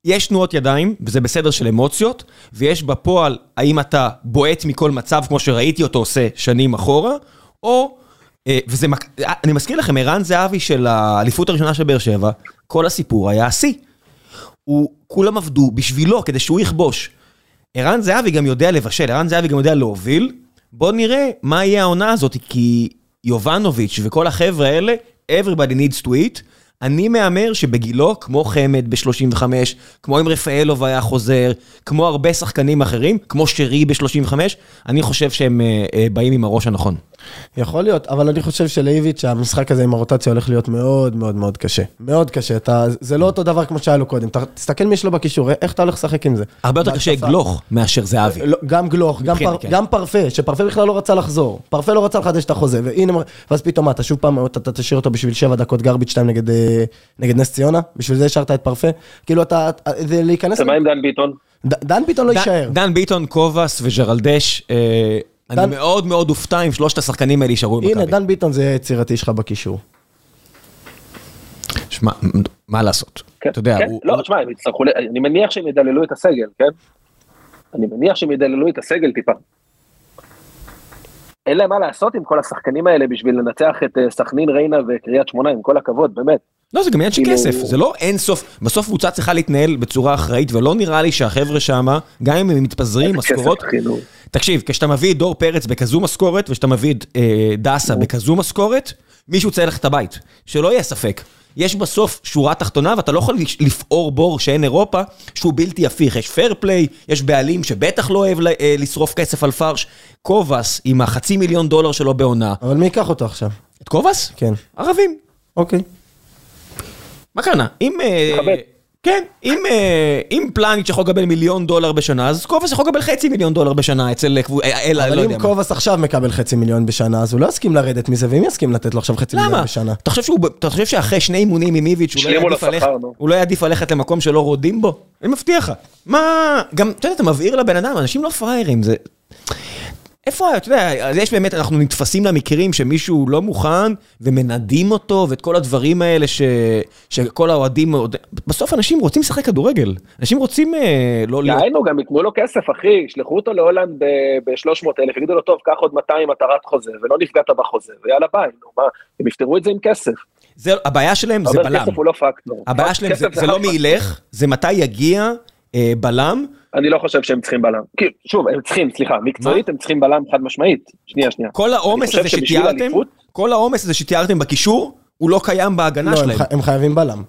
יש תנועות ידיים, וזה בסדר של אמוציות, ויש בפועל, האם אתה בועט מכל מצב, כמו שראיתי אותו עושה שנים אחורה, או, אה, וזה, אני מזכיר לכם, ערן זהבי של האליפות הראשונה של באר שבע, כל הסיפור היה השיא. הוא, כולם עבדו בשבילו, כדי שהוא יכבוש. ערן זהבי גם יודע לבשל, ערן זהבי גם יודע להוביל. בוא נראה מה יהיה העונה הזאת, כי יובנוביץ' וכל החבר'ה האלה, everybody needs to eat. אני מהמר שבגילו, כמו חמד ב-35, כמו אם רפאלוב היה חוזר, כמו הרבה שחקנים אחרים, כמו שרי ב-35, אני חושב שהם אה, אה, באים עם הראש הנכון. יכול להיות, אבל אני חושב שלאיביץ' המשחק הזה עם הרוטציה הולך להיות מאוד מאוד מאוד קשה. מאוד קשה, אתה, זה לא אותו דבר כמו שהיה לו קודם. אתה, תסתכל מי יש לו בקישור, איך אתה הולך לשחק עם זה? הרבה יותר קשה. גלוך מאשר זהבי. לא, גם גלוך, גם, פר, כן. גם פרפה, שפרפה בכלל לא רצה לחזור. פרפה לא רצה לחדש את החוזה, והנה, ואז פתאום מה, אתה שוב פעם, אתה, אתה תשאיר אותו בשביל שבע דקות גרביץ' 2 נגד, אה, נגד נס ציונה? בשביל זה השארת את פרפה? כאילו אתה, זה להיכנס... ומה עם דן ביטון? ד- דן ביטון לא יישאר. דן ביטון, קובאס וג'רלדש, אה, אני דן- מאוד מאוד אופתע אם שלושת השחקנים האלה יישארו במכבי. הנה, דן ביטון זה יצירתי שלך בקישור. שמע, מה לעשות? כן, אתה יודע, כן, הוא- לא, תשמע, הם יצטרכו, אני מניח שהם ידללו את הסגל, כן? אני מניח שהם ידללו את הסגל טיפה. אין להם מה לעשות עם כל השחקנים האלה בשביל לנצח את אה, סכנין, ריינה וקריית שמונה, עם כל הכבוד, באמת. לא, זה גם עניין של כאילו- כסף, זה לא אין סוף, בסוף קבוצה צריכה להתנהל בצורה אחראית, ולא נראה לי שהחבר'ה שמה, גם אם הם מתפזרים, משכורות, כאילו. תקשיב, כשאתה מביא את דור פרץ בכזו משכורת, וכשאתה מביא את אה, דסה בכזו משכורת, מישהו צריך ללכת הבית, שלא יהיה ספק. יש בסוף שורה תחתונה, ואתה לא יכול לפעור בור שאין אירופה, שהוא בלתי הפיך. יש פייר פליי, יש בעלים שבטח לא אוהב אה, לשרוף כסף על פרש. קובאס, עם החצי מיליון דולר שלו בעונה. אבל מי ייקח אותו עכשיו? את קובאס? כן. ערבים. אוקיי. מה קרה? אם... אה. כן, אם, אה, אם פלניץ' יכול לקבל מיליון דולר בשנה, אז קובאס יכול לקבל חצי מיליון דולר בשנה אצל קבוצה, אלא, אבל לא יודע אם מה. קובאס עכשיו מקבל חצי מיליון בשנה, אז הוא לא יסכים לרדת מזה, ואם יסכים לתת לו עכשיו חצי מיליון למה? בשנה? אתה חושב, שהוא, אתה חושב שאחרי שני אימונים עם איביץ' הוא לא יעדיף. הוא לא יעדיף ללכת למקום שלא רודים בו? אני מבטיח לך. מה, גם, אתה יודע, אתה מבהיר לבן אדם, אנשים לא פראיירים, זה... איפה, אתה יודע, אז יש באמת, אנחנו נתפסים למקרים שמישהו לא מוכן ומנדים אותו ואת כל הדברים האלה ש... שכל האוהדים, בסוף אנשים רוצים לשחק כדורגל. אנשים רוצים אה, לא. דהיינו, גם ייתנו לו כסף, אחי, ישלחו אותו להולנד ב-300 אלף, יגידו לו, טוב, קח עוד 200 מטרת חוזה, ולא נפגעת בחוזה, ויאללה ביי, נו, מה, הם יפתרו את זה עם כסף. זה, הבעיה שלהם זה אבל בלם. כסף הוא לא פקטור. הבעיה שלהם זה, כסף זה לא מי. ילך, זה מתי יגיע בלם. אני לא חושב שהם צריכים בלם. שוב, הם צריכים, סליחה, מקצועית הם צריכים בלם חד משמעית. שנייה, שנייה. כל העומס הזה שתיארתם, אליפות- כל העומס הזה שתיארתם בקישור, הוא לא קיים בהגנה לא, הם שלהם. ח- הם חייבים בלם.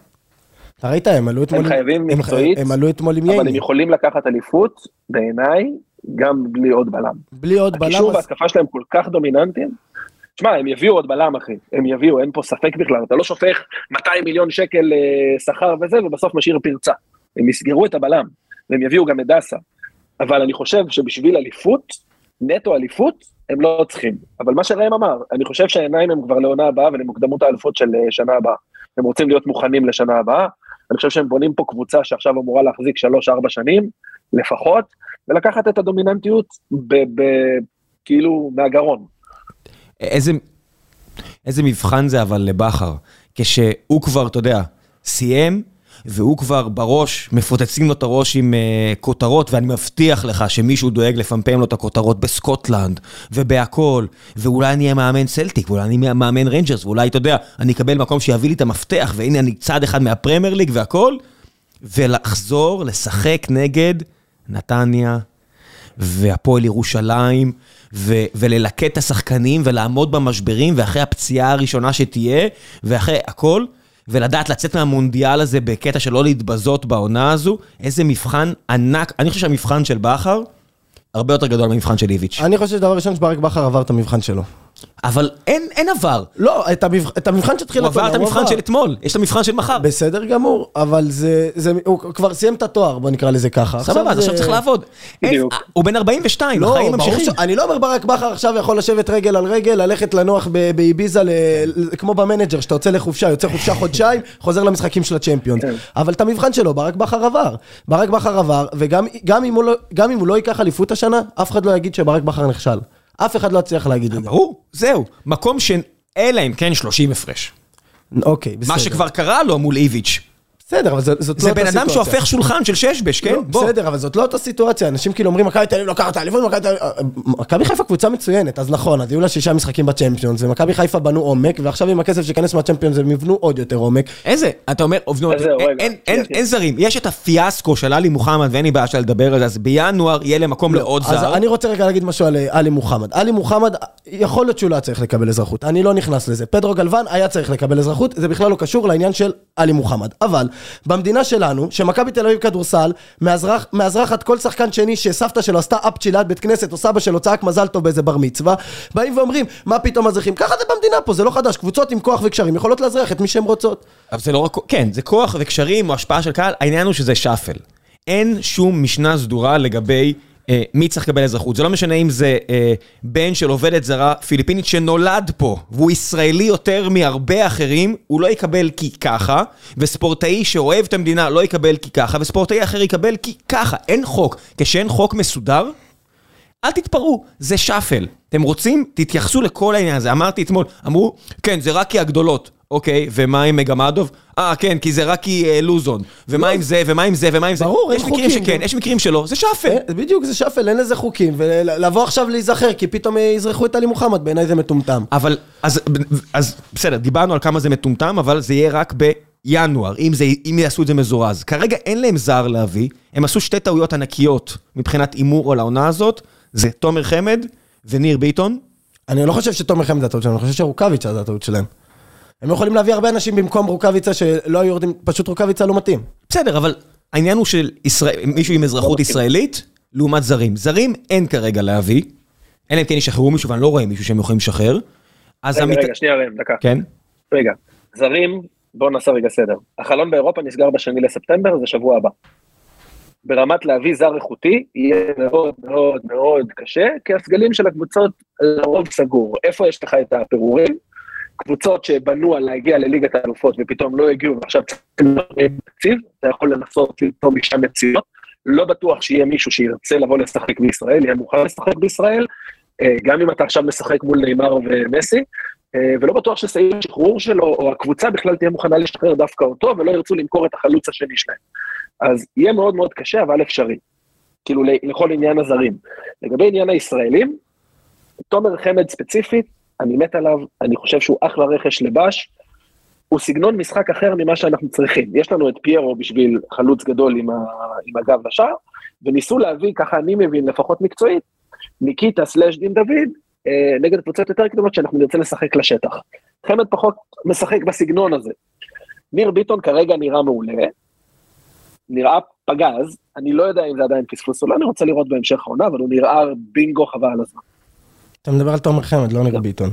אתה ראית, הם עלו אתמול... חייבים הם- מקצועית, הם עלו אתמול עם אבל הם. יכולים לקחת אליפות, בעיניי, גם בלי עוד בלם. בלי עוד בלם, הקישור אז- וההתקפה שלהם כל כך דומיננטיים. תשמע, הם יביאו עוד בלם, אחי. הם יביאו, אין פה ספק בכלל. אתה לא שופך 200 מיליון שקל אה, שכר וזה, ובסוף משאיר פרצה. הם יסגרו את הבלם, והם יביאו גם את דסה. אבל אני חושב שבשביל אליפות, נטו אליפות, הם לא צריכים. אבל מה שראם אמר, אני חושב שהעיניים הם כבר לעונה הבאה ולמוקדמות האליפות של אה, שנה הבאה. הם רוצים להיות מוכנים לשנה הבאה. אני חושב שהם בונים פה קבוצה שעכשיו אמורה להחזיק 3-4 שנים, לפחות, ולקחת את הדומיננטיות ב- ב- כאילו מהגרון. איזה, איזה מבחן זה אבל לבכר, כשהוא כבר, אתה יודע, סיים, והוא כבר בראש, מפוצצים לו את הראש עם אה, כותרות, ואני מבטיח לך שמישהו דואג לפמפם לו את הכותרות בסקוטלנד, ובהכל, ואולי אני אהיה מאמן סלטיק, ואולי אני אהיה מאמן רנג'רס, ואולי, אתה יודע, אני אקבל מקום שיביא לי את המפתח, והנה אני צד אחד מהפרמייר ליג והכל, ולחזור לשחק נגד נתניה, והפועל ירושלים, ו- וללקט את השחקנים ולעמוד במשברים, ואחרי הפציעה הראשונה שתהיה, ואחרי הכל, ולדעת לצאת מהמונדיאל הזה בקטע של לא להתבזות בעונה הזו, איזה מבחן ענק. אני חושב שהמבחן של בכר הרבה יותר גדול מהמבחן של איביץ'. אני חושב שדבר ראשון שברק בכר עבר את המבחן שלו. אבל אין, אין עבר. לא, את המבח- את המבחן שהתחיל... הוא עבר את המבחן של אתמול, יש את המבחן של מחר. בסדר גמור, אבל זה, זה, הוא כבר סיים את התואר, בוא נקרא לזה ככה. סבבה, אז זה- עכשיו צריך לעבוד. בדיוק. אין- הוא בן 42, לא, החיים ממשיכים. ש... אני לא אומר ברק בכר עכשיו יכול לשבת רגל על רגל, ללכת לנוח ב- באיביזה, ל... ל- כמו במנג'ר, שאתה יוצא לחופשה, יוצא חופשה חודשיים, חוזר למשחקים של הצ'מפיונס. כן. אבל את המבחן שלו, ברק בכר עבר. ברק בכר עבר, וגם גם אם, הוא לא, גם אם הוא לא ייקח אליפות השנה, אף אחד לא יגיד שברק בכר נכשל. אף אחד לא יצליח להגיד את זה. ברור, זהו. מקום ש... אלא אם כן 30 הפרש. אוקיי, בסדר. מה שכבר קרה לו מול איביץ'. בסדר, אבל זאת, לא זה אותה בן אדם סיטואציה. שהופך שולחן של ששבש, כן? לא, בוא. בסדר, אבל זאת לא אותה סיטואציה, אנשים כאילו אומרים מכבי תל אביב לוקחת את האליפות, מכבי תל אביב... אה, מכבי חיפה קבוצה מצוינת, אז נכון, אז היו לה שישה משחקים בצ'מפיונס, ומכבי חיפה בנו עומק, ועכשיו עם הכסף שייכנס מהצ'מפיונס הם יבנו עוד יותר עומק. איזה? אתה אומר, אז זהו, אין- זרים. יש את הפיאסקו של עלי מוחמד, ואין לי בעיה של לדבר על זה, אז בינואר יהיה להם מקום לעוד אז זר. אני רוצה רגע להגיד משהו על אה, עלי מוחמד. עלי מוחמד, יכול להיות שהוא לא היה צריך לקבל אזרחות, אני לא נכנס לזה. פדרו גלוון היה צריך לקבל אזרחות, זה בכלל לא קשור לעניין של עלי מוחמד. אבל, במדינה שלנו, שמכבי תל אביב כדורסל, מאזרח- מאזרחת כל שחקן שני שסבתא שלו עשתה אפצ'י ליד בית כנסת, או סבא שלו צעק מזל טוב באיזה בר מצווה, באים ואומרים, מה פתאום מזריחים? ככה זה במדינה פה, זה לא חדש, קבוצות עם כוח וקשרים יכולות לאזרח את מי שהן רוצות. אבל זה לא רק, כן, זה כוח וקשרים או השפעה של קהל, העניין הוא שזה שאפל. אין שום משנה סדורה לגבי מי צריך לקבל אזרחות. זה לא משנה אם זה אה, בן של עובדת זרה פיליפינית שנולד פה, והוא ישראלי יותר מהרבה אחרים, הוא לא יקבל כי ככה, וספורטאי שאוהב את המדינה לא יקבל כי ככה, וספורטאי אחר יקבל כי ככה. אין חוק. כשאין חוק מסודר, אל תתפרעו, זה שאפל. אתם רוצים? תתייחסו לכל העניין הזה. אמרתי אתמול, אמרו, כן, זה רק כי הגדולות. אוקיי, ומה עם מגמדוב? אה, כן, כי זה רק כי אה, לוזון. ומה עם זה, ומה עם זה, ומה עם זה? ברור, יש אין מקרים חוקים. שכן, יש מקרים שלא, זה שאפל. אה, בדיוק, זה שפל, אין לזה חוקים, ולבוא עכשיו להיזכר, כי פתאום יזרחו את עלי מוחמד, בעיניי זה מטומטם. אבל, אז, אז בסדר, דיברנו על כמה זה מטומטם, אבל זה יהיה רק בינואר, אם, זה, אם יעשו את זה מזורז. כרגע אין להם זר להביא, הם עשו שתי טעויות ענקיות מבחינת הימור על העונה הזאת, זה תומר חמד וניר ביטון. אני לא חושב שתומר חמד זה הטעות שלהם, אני חושב שרוקאביצה זה הטעות שלהם. הם יכולים להביא הרבה אנשים במקום רוקאביצה שלא היו יורדים, פשוט רוקאביצה לא מתאים. בסדר, אבל העניין הוא של ישראל, מישהו עם אזרחות ישראלית, לעומת זרים. זרים אין כרגע להביא, אלא אם כן ישחררו מישהו, ואני לא רואה מישהו שהם יכולים לשחרר. אז רגע, המת- רגע, שנייה ראם, דקה. כן? רגע, זרים, בואו נעשה רגע סדר. החלון באירופה נסגר בשני לספטמבר, זה שבוע הבא. ברמת להביא זר איכותי, יהיה מאוד מאוד מאוד קשה, כי הסגלים של הקבוצות לרוב סגור. איפה יש לך את הפירורים? קבוצות שבנו על להגיע לליגת האלופות ופתאום לא הגיעו ועכשיו צריכים תקציב, אתה יכול לנסות למצוא משם יציאות. לא בטוח שיהיה מישהו שירצה לבוא לשחק בישראל, יהיה מוכן לשחק בישראל, אה, גם אם אתה עכשיו משחק מול נאמר ומסי, אה, ולא בטוח שסעיף השחרור שלו, או הקבוצה בכלל תהיה מוכנה לשחרר דווקא אותו, ולא ירצו למכור את החלוץ השני שלהם. אז יהיה מאוד מאוד קשה, אבל אפשרי. כאילו, לכל עניין הזרים. לגבי עניין הישראלים, תומר חמד ספציפית, אני מת עליו, אני חושב שהוא אחלה רכש לבש, הוא סגנון משחק אחר ממה שאנחנו צריכים. יש לנו את פיירו בשביל חלוץ גדול עם, ה, עם הגב לשער, וניסו להביא, ככה אני מבין, לפחות מקצועית, ניקיטה סלאש דין דוד, אה, נגד קבוצות יותר קדומות שאנחנו נרצה לשחק לשטח. חמד פחות משחק בסגנון הזה. ניר ביטון כרגע נראה מעולה, נראה פגז, אני לא יודע אם זה עדיין פספוס או לא, אני רוצה לראות בהמשך העונה, אבל הוא נראה בינגו חבל על הזמן. אתה מדבר על תומר חמד, לא ניר ביטון.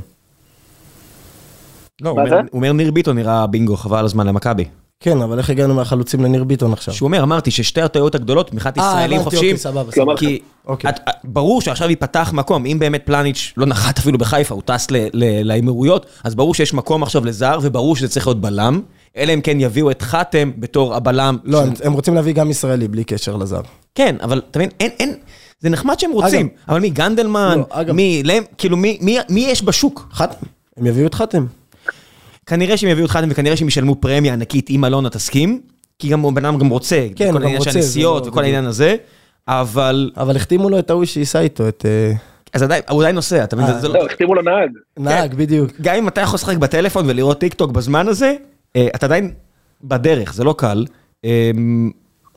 לא, הוא מה אומר- זה? הוא אומר ניר ביטון נראה בינגו, חבל הזמן למכבי. כן, אבל איך הגענו מהחלוצים לניר ביטון עכשיו? שהוא אומר, אמרתי ששתי הטעויות הגדולות, מבחינת אה, ישראלים חופשיים, אוקיי, כי אוקיי. ברור שעכשיו ייפתח מקום, אם באמת פלניץ' לא נחת אפילו בחיפה, הוא טס ל- ל- לאמירויות, אז ברור שיש מקום עכשיו לזר, וברור שזה צריך להיות בלם, אלא אם כן יביאו את חתם בתור הבלם. לא, הם- הם רוצים להביא גם ישראלי, בלי קשר לזר. כן, אבל אתה מבין, אין, אין, זה נחמד שהם רוצים, אבל מי, גנדלמן, לא, אגב- מי, לם, כאילו מי, מי, מי יש בשוק? חתם, הם יביאו את חתם. כנראה שהם יביאו את חתם וכנראה שהם ישלמו פרמיה ענקית אם אלונה תסכים, כי גם בן אדם גם רוצה, כן, כל הוא גם העניין של הנסיעות לא- וכל העניין הזה, אבל, אבל החתימו לו את ההוא שייסע איתו, את אה, אז עדיין, הוא עדיין נוסע, אתה מבין, אה, לא- לא, החתימו לו נהג. נהג, בדיוק. גם אם אתה יכול לשחק בטלפון ולראות טיק טוק בזמן הזה, אה, אתה עדיין בדרך, זה לא קל. אה,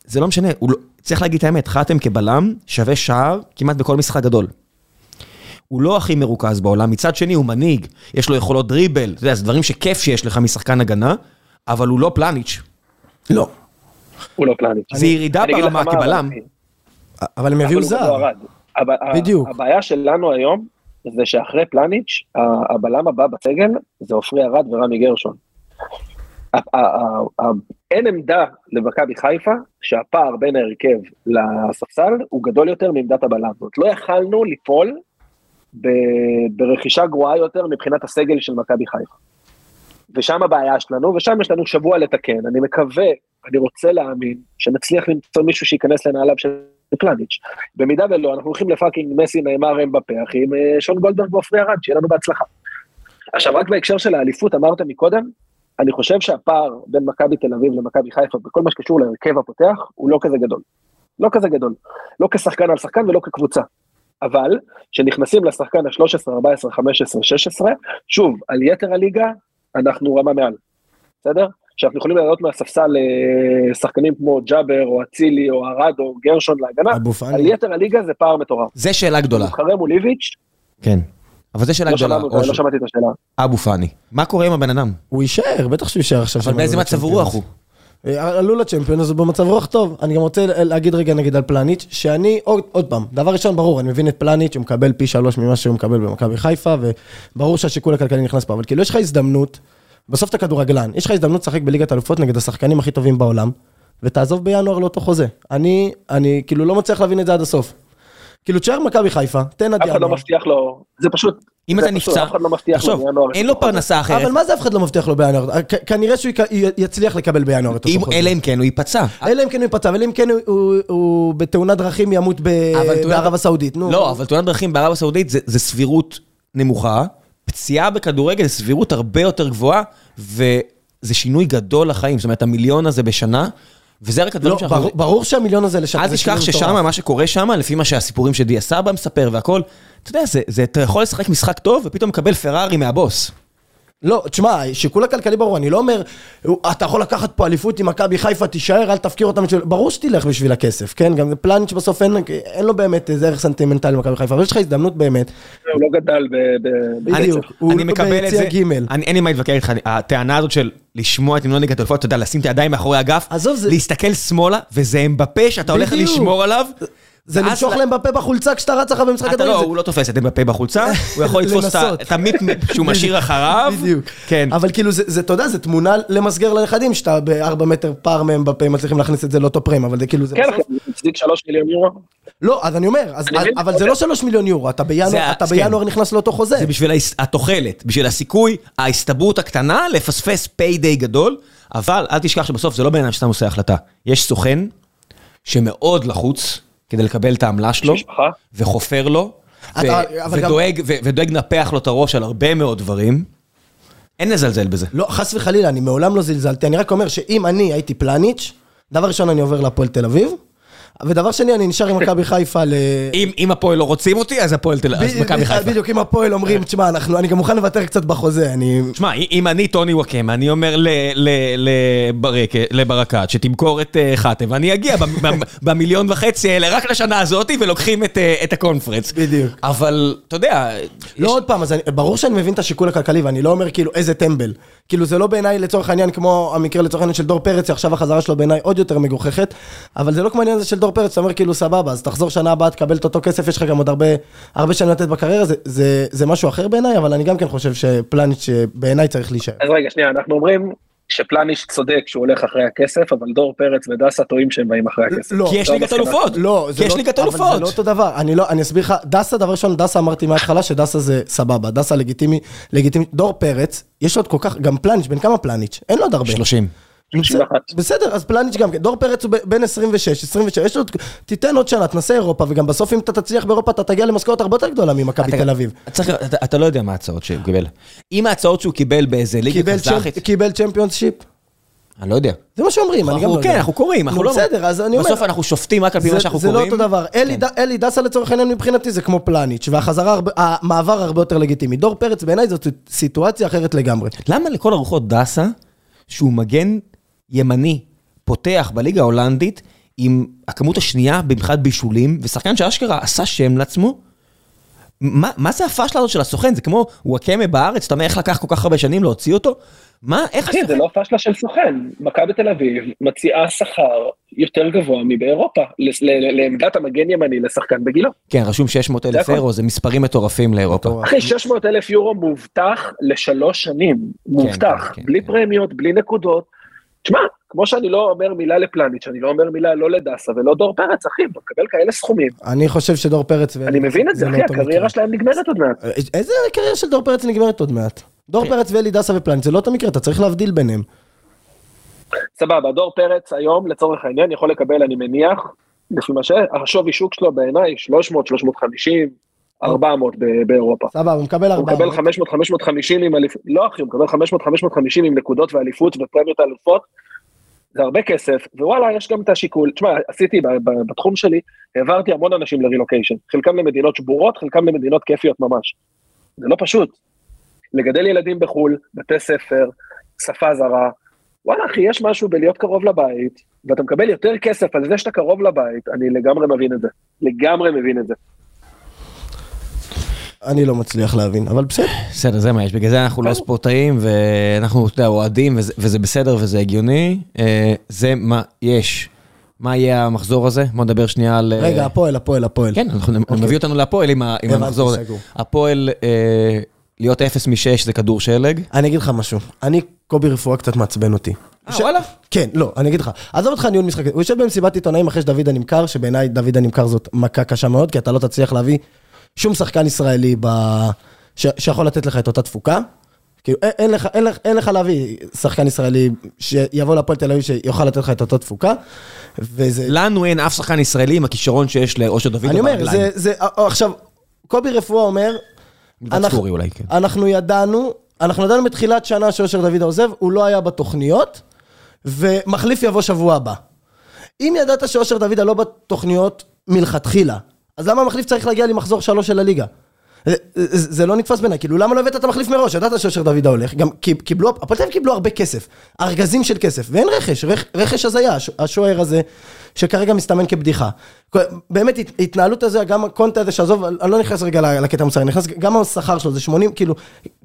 זה לא משנה, הוא לא, צריך להגיד את האמת, חתם כבלם שווה שער כמעט בכל משחק גדול. הוא לא הכי מרוכז בעולם, מצד שני הוא מנהיג, יש לו יכולות דריבל, אתה יודע, זה דברים שכיף שיש לך משחקן הגנה, אבל הוא לא פלניץ'. לא. הוא לא פלניץ'. זה ירידה ברמה מה, כבלם. אבל- הם גם זר. לא בדיוק. הבעיה שלנו היום, זה שאחרי פלניץ', הבלם הבא בסגל זה עופרי ארד ורמי גרשון. אין עמדה למכבי חיפה שהפער בין ההרכב לספסל הוא גדול יותר מעמדת הבלם. זאת לא יכלנו ליפול ברכישה גרועה יותר מבחינת הסגל של מכבי חיפה. ושם הבעיה שלנו, ושם יש לנו שבוע לתקן. אני מקווה, אני רוצה להאמין, שנצליח למצוא מישהו שייכנס לנעליו של פלניץ'. במידה ולא, אנחנו הולכים לפאקינג מסי, נאמר, אמבפה, אחי, עם אה, שון גולדברג ועופרי ארד, שיהיה לנו בהצלחה. עכשיו, רק בהקשר של האליפות, אמרת מקודם, אני חושב שהפער בין מכבי תל אביב למכבי חיפה, בכל מה שקשור להרכב הפותח, הוא לא כזה גדול. לא כזה גדול. לא כשחקן על שחקן ולא כקבוצה. אבל, כשנכנסים לשחקן ה-13, 14, 15, 16, שוב, על יתר הליגה, אנחנו רמה מעל. בסדר? שאנחנו יכולים לעלות מהספסל אה, שחקנים כמו ג'אבר, או אצילי, או ארד, או גרשון להגנה, על. יתר הליגה זה פער מטורף. זה שאלה גדולה. מתחרה מול איביץ', כן. אבל זה שאלה לא גדולה. לא. שמעתי את השאלה. אבו פאני. מה קורה עם הבן אדם? הוא יישאר, בטח שהוא יישאר עכשיו. אבל באיזה מצב. רוח הוא? אה, עלו לצ'מפיון, אז הוא במצב רוח טוב. אני גם רוצה להגיד רגע נגיד על פלניץ', שאני, עוד, עוד פעם, דבר ראשון, ברור, אני מבין את פלניץ', הוא מקבל פי שלוש ממה שהוא מקבל במכבי חיפה, וברור שהשיקול הכלכלי נכנס פה, אבל כאילו יש לך הזדמנות, בסוף אתה כדורגלן, יש לך הזדמנות לשחק בליגת אלופות נגד השחקנים הכי טובים בעולם, ותעזוב בינואר לאותו חוזה. אני, אני כאילו לא מצליח להבין את זה עד הסוף. כאילו תשאר מכבי חיפה, תן עד אף אחד לא ינואר. מבטיח לו, זה פשוט, אם אתה נפצע, לא תחשוב. אין לו פרנסה אחרת. אבל מה זה אף אחד לא מבטיח לו בינואר? כנראה שהוא יצליח לקבל בינואר את אותו חוזה. אלא אם כן הוא ייפצע. אלא אם כן הוא ייפצע, אלא אם כן הוא- בתאונת דרכים ימות בערב הסעודית. לא, אבל תאונת דרכים בערב הסעודית זה סבירות נמוכה. פציעה בכדורגל זה סבירות הרבה יותר גבוהה, וזה שינוי גדול לחיים. זאת אומרת, המיליון הזה בשנה, וזה רק הדברים לא, שאנחנו... ברור- ברור שהמיליון הזה לשם. אל תשכח ששם. מה שקורה שם, לפי מה שהסיפורים שדיה סבא מספר והכל, אתה יודע, זה- זה- אתה יכול לשחק משחק טוב, ופתאום מקבל פרארי מהבוס. לא, תשמע, שיקול הכלכלי ברור, אני לא אומר, אתה יכול לקחת פה אליפות עם מכבי חיפה, תישאר, אל תפקיר אותם. בשביל-" ברור שתלך בשביל הכסף, כן? גם פלניץ' בסוף אין אין לו באמת איזה ערך סנטימנטלי למכבי חיפה, אבל יש לך הזדמנות באמת. הוא לא גדל ב-. בדיוק. הוא אני מקבל את ביציע זה, ג'. אני- אין לי מה להתווכח איתך, הטענה הזאת של לשמוע את המנון ליגת אלופות, אתה יודע, לשים את הידיים מאחורי הגף, עזוב, זה- להסתכל שמאלה, וזה אמבפה שאתה הולך. לשמור עליו. זה למשוך להם בפה בחולצה כשאתה רץ לך במשחק אתה הדברים. לא, זה- הוא לא תופס את אמבפה בחולצה, הוא יכול לתפוס את המיפ שהוא משאיר אחריו. בדיוק. כן. אבל כאילו, זה, זה, אתה יודע, זה תמונה למסגר לנכדים, שאתה בארבע מטר פער מהם בפה, מצליחים להכניס את זה לאותו פריים, אבל זה כאילו, זה כן, הצדיק שלוש מיליון יורו. לא, אז אני אומר. אבל זה לא שלוש מיליון יורו, אתה זה בינואר, כן. נכנס לאותו חוזה. זה בשביל התוחלת, בשביל הסיכוי, ההסתברות הקטנה לפספס פיי גדול, אבל אל תשכח שבסוף זה לא בן אדם שסתם עושה החלטה. יש סוכן שמאוד לחוץ כדי לקבל את העמלה שלו. וחופר לו, ודואג לנפח לו את הראש על הרבה מאוד דברים. אין לזלזל בזה. לא, חס וחלילה, אני מעולם לא זלזלתי, אני רק אומר שאם אני הייתי פלניץ', דבר ראשון אני עובר להפועל תל אביב, ודבר שני אני נשאר עם מכבי חיפה ל... אם אם הפועל לא רוצים אותי, אז הפועל תל אז מכבי חיפה. בדיוק, אם הפועל אומרים, תשמע, אנחנו- אני גם מוכן לוותר קצת בחוזה, אני... שמע, אם אני טוני וואקמה, אני אומר לברקת שתמכור את אה, חתם, ואני אגיע במ- במ- במיליון וחצי האלה רק לשנה הזאת, ולוקחים את, אה, את הקונפרנס. בדיוק. אבל, אתה יודע... לא יש- עוד פעם, אני, ברור שאני מבין את השיקול הכלכלי, ואני לא אומר כאילו איזה טמבל. כאילו זה לא בעיניי לצורך העניין כמו המקרה לצורך העניין של דור פרץ, שעכשיו החזרה שלו בעיניי עוד יותר מגוחכת, אבל זה לא כמו העניין הזה של דור פרץ, אתה אומר כאילו סבבה, אז תחזור שנה הבאה, תקבל את אותו כסף, יש לך גם עוד הרבה, הרבה שנים לתת בקריירה, זה, זה, זה משהו אחר בעיניי, אבל אני גם כן חושב שפלניץ' בעיניי צריך להישאר. אז רגע, שנייה, אנחנו אומרים שפלניש צודק שהוא הולך אחרי הכסף, אבל דור פרץ ודסה טועים שהם באים אחרי הכסף. לא. כי יש זו ליגת. אלופות. לא, כי יש לא, ליגת אבל זה אלופות. לא אותו דבר, אני לא, אני אסביר לך, דסה, דבר ראשון, דסה אמרתי מההתחלה שדסה זה סבבה, דסה לגיטימי, לגיטימי, דור פרץ, יש עוד כל כך, גם פלניץ', בן כמה פלניץ'? אין לו עוד הרבה. 30. 31. בסדר, אז פלניץ' גם כן, דור פרץ הוא בין 26, 27, יש לו, עוד- תיתן עוד שנה, תנסה אירופה, וגם בסוף אם אתה תצליח באירופה, אתה תגיע למשכורת הרבה יותר גדולה ממכבי אתה- תל אביב. אתה אתה לא יודע מה ההצעות שהוא קיבל. אם ההצעות שהוא קיבל באיזה ליגה קיבל קזחית, קיבל צ'מפיונשיפ, אני לא יודע. זה מה שאומרים, אני גם לא יודע. כן, אנחנו קוראים, אנחנו נו, לא... בסדר, אז אני אומר... בסוף אנחנו שופטים רק על פי מה שאנחנו זה לא קוראים. אותו דבר. אלי כן. אלי דסה לצורך העניין מבחינתי זה כמו פלניץ', והחזרה, המעבר הרבה יותר לגיטימי. דור פרץ בעיניי זאת סיטואציה אחרת לגמרי. למה לכל הרוחות דסה, שהוא מגן ימני, פותח בליגה ההולנדית, עם הכמות השנייה מבחינת בישולים, ושחקן שאשכרה עשה שם לעצמו, מה מה זה הפאשלה הזאת של הסוכן? זה כמו וואקמה בארץ, אתה אומר איך לקח כל כך הרבה שנים להוציא אותו? מה, איך אחי, זה הסוכן? לא פשלה של סוכן. מכבי תל אביב מציעה שכר יותר גבוה מבאירופה, ל- ל- לעמדת המגן ימני לשחקן בגילו. כן, רשום 600 זה אלף. אירו, זה מספרים מטורפים לאירופה. אחי, 600 אלף יורו מובטח לשלוש שנים. מובטח, כן, בלי כן. פרמיות, בלי נקודות. תשמע, כמו שאני לא אומר מילה לפלניץ', אני לא אומר מילה לא לדסה ולא דור פרץ, אחי, הוא מקבל כאלה סכומים. אני חושב שדור פרץ... אני מבין את זה, לא אחי, הקריירה. שלהם נגמרת עוד מעט. אה, איזה קריירה של דור פרץ נגמרת עוד מעט? דור כן. פרץ ואלי דסה ופלניץ', זה לא אותו מקרה, אתה צריך להבדיל ביניהם. סבבה, דור פרץ היום, לצורך העניין, יכול לקבל, אני מניח, לפי מה ש... השווי שוק שלו בעיניי 300, 350, 400 ב- באירופה. סבבה, הוא מקבל הוא 400. מקבל 500, 550 עם אליפות, לא אחי, הוא מקבל 500, 550 עם נקודות ואליפות ופרמיות האלופות. זה הרבה כסף, ווואלה, יש גם את השיקול. תשמע, עשיתי בתחום שלי, העברתי המון אנשים לרילוקיישן. חלקם למדינות שבורות, חלקם למדינות כיפיות ממש. זה לא פשוט. לגדל ילדים בחו"ל, בתי ספר, שפה זרה. וואלה, אחי, יש משהו בלהיות קרוב לבית, ואתה מקבל יותר כסף על זה שאתה קרוב לבית, אני לגמרי מבין את זה. לגמרי מבין את זה. אני לא מצליח להבין, אבל בסדר. בסדר, זה מה יש, בגלל זה אנחנו לא ספורטאים, ואנחנו, אתה יודע, אוהדים, וזה- בסדר וזה הגיוני. אה, זה מה יש. מה יהיה המחזור הזה? בוא נדבר שנייה על... אה, רגע, הפועל, הפועל, הפועל. כן, אנחנו מביא אותנו להפועל עם המחזור הזה. הפועל, אה, להיות 0 מ-6 זה כדור שלג. אני אגיד לך משהו, אני, קובי רפואה קצת מעצבן אותי. אה, וואלה? כן, לא, אני אגיד לך, עזוב אותך ניהול משחק, הוא יושב במסיבת עיתונאים אחרי שדוד הנמכר, שבעיניי דוד הנמכר זאת מכה קשה מאוד, כי אתה לא תצליח להביא שום שחקן ישראלי ב... ש... שיכול לתת לך את אותה תפוקה. כאילו, אין, אין, לך, אין, לך, אין לך להביא שחקן ישראלי שיבוא להפועל תל אביב שיוכל לתת לך את אותה תפוקה. וזה... לנו אין אף שחקן ישראלי עם הכישרון שיש לאושר דוד אני אומר. זה, זה, עכשיו, קובי רפואה אומר, אנחנו- אולי, כן. אנחנו ידענו, אנחנו ידענו בתחילת שנה שאושר דוד עוזב, הוא לא היה בתוכניות, ומחליף יבוא שבוע הבא. אם ידעת שאושר דוד לא בתוכניות מלכתחילה, אז למה המחליף צריך להגיע למחזור שלוש של הליגה? זה, לא נתפס בעיניי, כאילו למה לא הבאת את המחליף מראש? ידעת שאושר דוידה הולך, גם קיב- קיבלו, הפועל תל אביב קיבלו הרבה כסף, ארגזים של כסף, ואין רכש, רכ, רכש הזיה, הש- השוער הזה, שכרגע מסתמן כבדיחה. באמת, הת- התנהלות הזה, גם הקונטה הזה, שעזוב, אני לא נכנס רגע לקטע המוסרי, נכנס, גם השכר שלו זה 80, כאילו,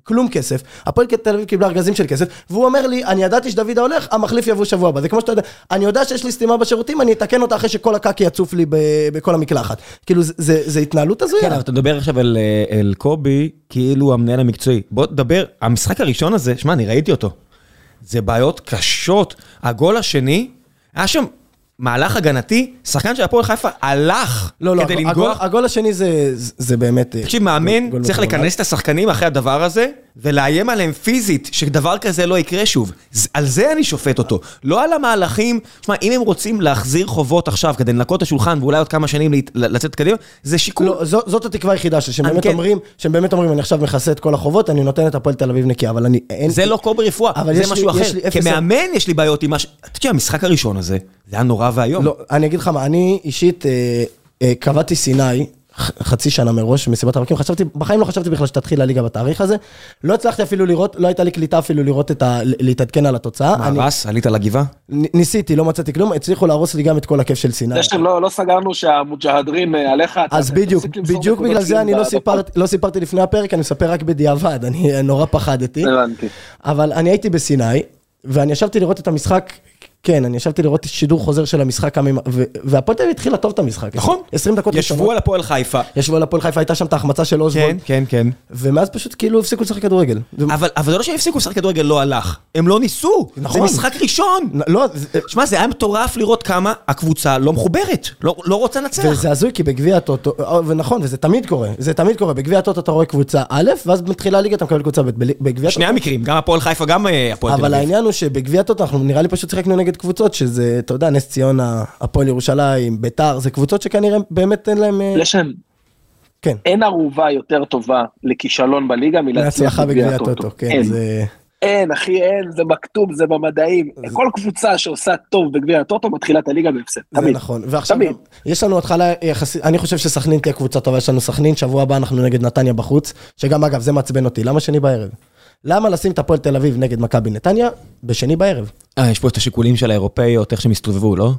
כלום כסף, הפועל תל אביב קיבלה ארגזים של כסף, והוא אומר לי, אני ידעתי שדוידה הולך, המחליף יבוא שבוע הבא, זה כמו שאתה יודע, אני יודע שיש לי סתימה בשירותים, אני אתקן אותה אחרי שכל הקקי יצוף לי בכל המקלחת. כאילו, זה- זה התנהלות הזויה. כן, אבל אתה מדבר עכשיו על, אה, על קובי, כאילו המנהל המקצועי. בוא תדבר, המשחק הראשון הזה, שמע, אני ראיתי אותו. זה בעיות קשות. הגול השני, היה שם מהלך הגנתי, שחקן של הפועל חיפה הלך לא, לא, כדי הגול- לנגוח. הגול, השני זה, זה באמת... אה, תקשיב, מאמן צריך. לכנס את השחקנים אחרי הדבר הזה, ולאיים עליהם פיזית, שדבר כזה לא יקרה שוב. על זה אני שופט אותו. לא על המהלכים, שמע, אם הם רוצים להחזיר חובות עכשיו כדי לנקות את השולחן, ואולי עוד כמה שנים לצאת קדימה, זה שיקול. לא, זו, זאת התקווה היחידה שלי, שהם באמת כן. אומרים, שהם באמת אומרים, אני עכשיו מכסה את כל החובות, אני נותן את הפועל תל אביב נקייה, אבל אני... אין, זה לא קובי רפואה, זה משהו לי- אחר. לי כמאמן יש לי בעיות עם מה ש... אתה יודע, המשחק הראשון הזה, זה היה נורא ואיום. לא, אני אגיד לך מה, אני אישית אה, אה, קבעתי סיני, חצי שנה מראש, מסיבת הרווקים, חשבתי, בחיים לא חשבתי בכלל שתתחיל הליגה בתאריך הזה. לא הצלחתי אפילו לראות, לא הייתה לי קליטה אפילו לראות את ה... להתעדכן על התוצאה. מה, אני רס? עלית לגבעה? ניסיתי, לא מצאתי כלום, הצליחו להרוס לי גם את כל הכיף של סיני. זה שלא לא סגרנו שהמוג'הדרין אה, עליך, אז בדיוק, בדיוק בגלל זה אני לא לא סיפרתי לפני הפרק, אני מספר רק בדיעבד, אני נורא פחדתי. הבנתי. אבל אני הייתי בסיני, ואני ישבתי לראות את המשחק, כן, אני ישבתי לראות שידור חוזר של המשחק, כמה והפועל תל אביב התחילה טוב את המשחק. נכון. 20 דקות ישבו על הפועל חיפה. ישבו על הפועל חיפה, הייתה שם את ההחמצה של אוזבולד, כן, כן, כן. ומאז פשוט כאילו הפסיקו לשחק כדורגל. זה- אבל אבל זה לא שהם הפסיקו לשחק כדורגל, לא הלך. הם לא ניסו. זה נכון. משחק ראשון. לא, זה- שמע, זה היה מטורף לראות כמה הקבוצה לא מחוברת. לא לא רוצה לנצח. וזה הזוי, כי בגביע הטוטו, אה, ונכון, וזה תמיד קורה, זה תמיד קורה, בגביע הטוטו אתה רואה קבוצה א', ואז מתחילה הליגה אתה מקבל קבוצה ב', שני. המקרים, גם הפועל חיפה, גם אה, הפועל תל אבל אביב. העניין הוא שבגביע הטוטו אנחנו נראה לי פשוט שיחקנו נגד קבוצות שזה, אתה יודע, נס ציונה, הפועל ירושלים, ביתר, זה קבוצות שכנראה באמת אין להם... אה, לשם, כן. אין ערובה יותר טובה לכישלון בליגה מלהצליח להצלחה בגביע הטוטו. כן, אין. זה... אין, אחי, אין, זה מכתוב, זה במדעים. כל קבוצה שעושה טוב בגביע הטוטו מתחילה את הליגה בהפסד, זה תמיד. נכון, ועכשיו תמיד. יש לנו התחלה יחסית, אני חושב שסכנין תהיה קבוצה טובה, יש לנו סכנין, שבוע הבא אנחנו נגד נתניה בחוץ, שגם אגב זה מעצבן אותי, למה שני בערב? למה לשים את הפועל תל אביב נגד מכבי נתניה בשני בערב? אה, יש פה את השיקולים של האירופאיות, איך שהם הסתובבו, לא?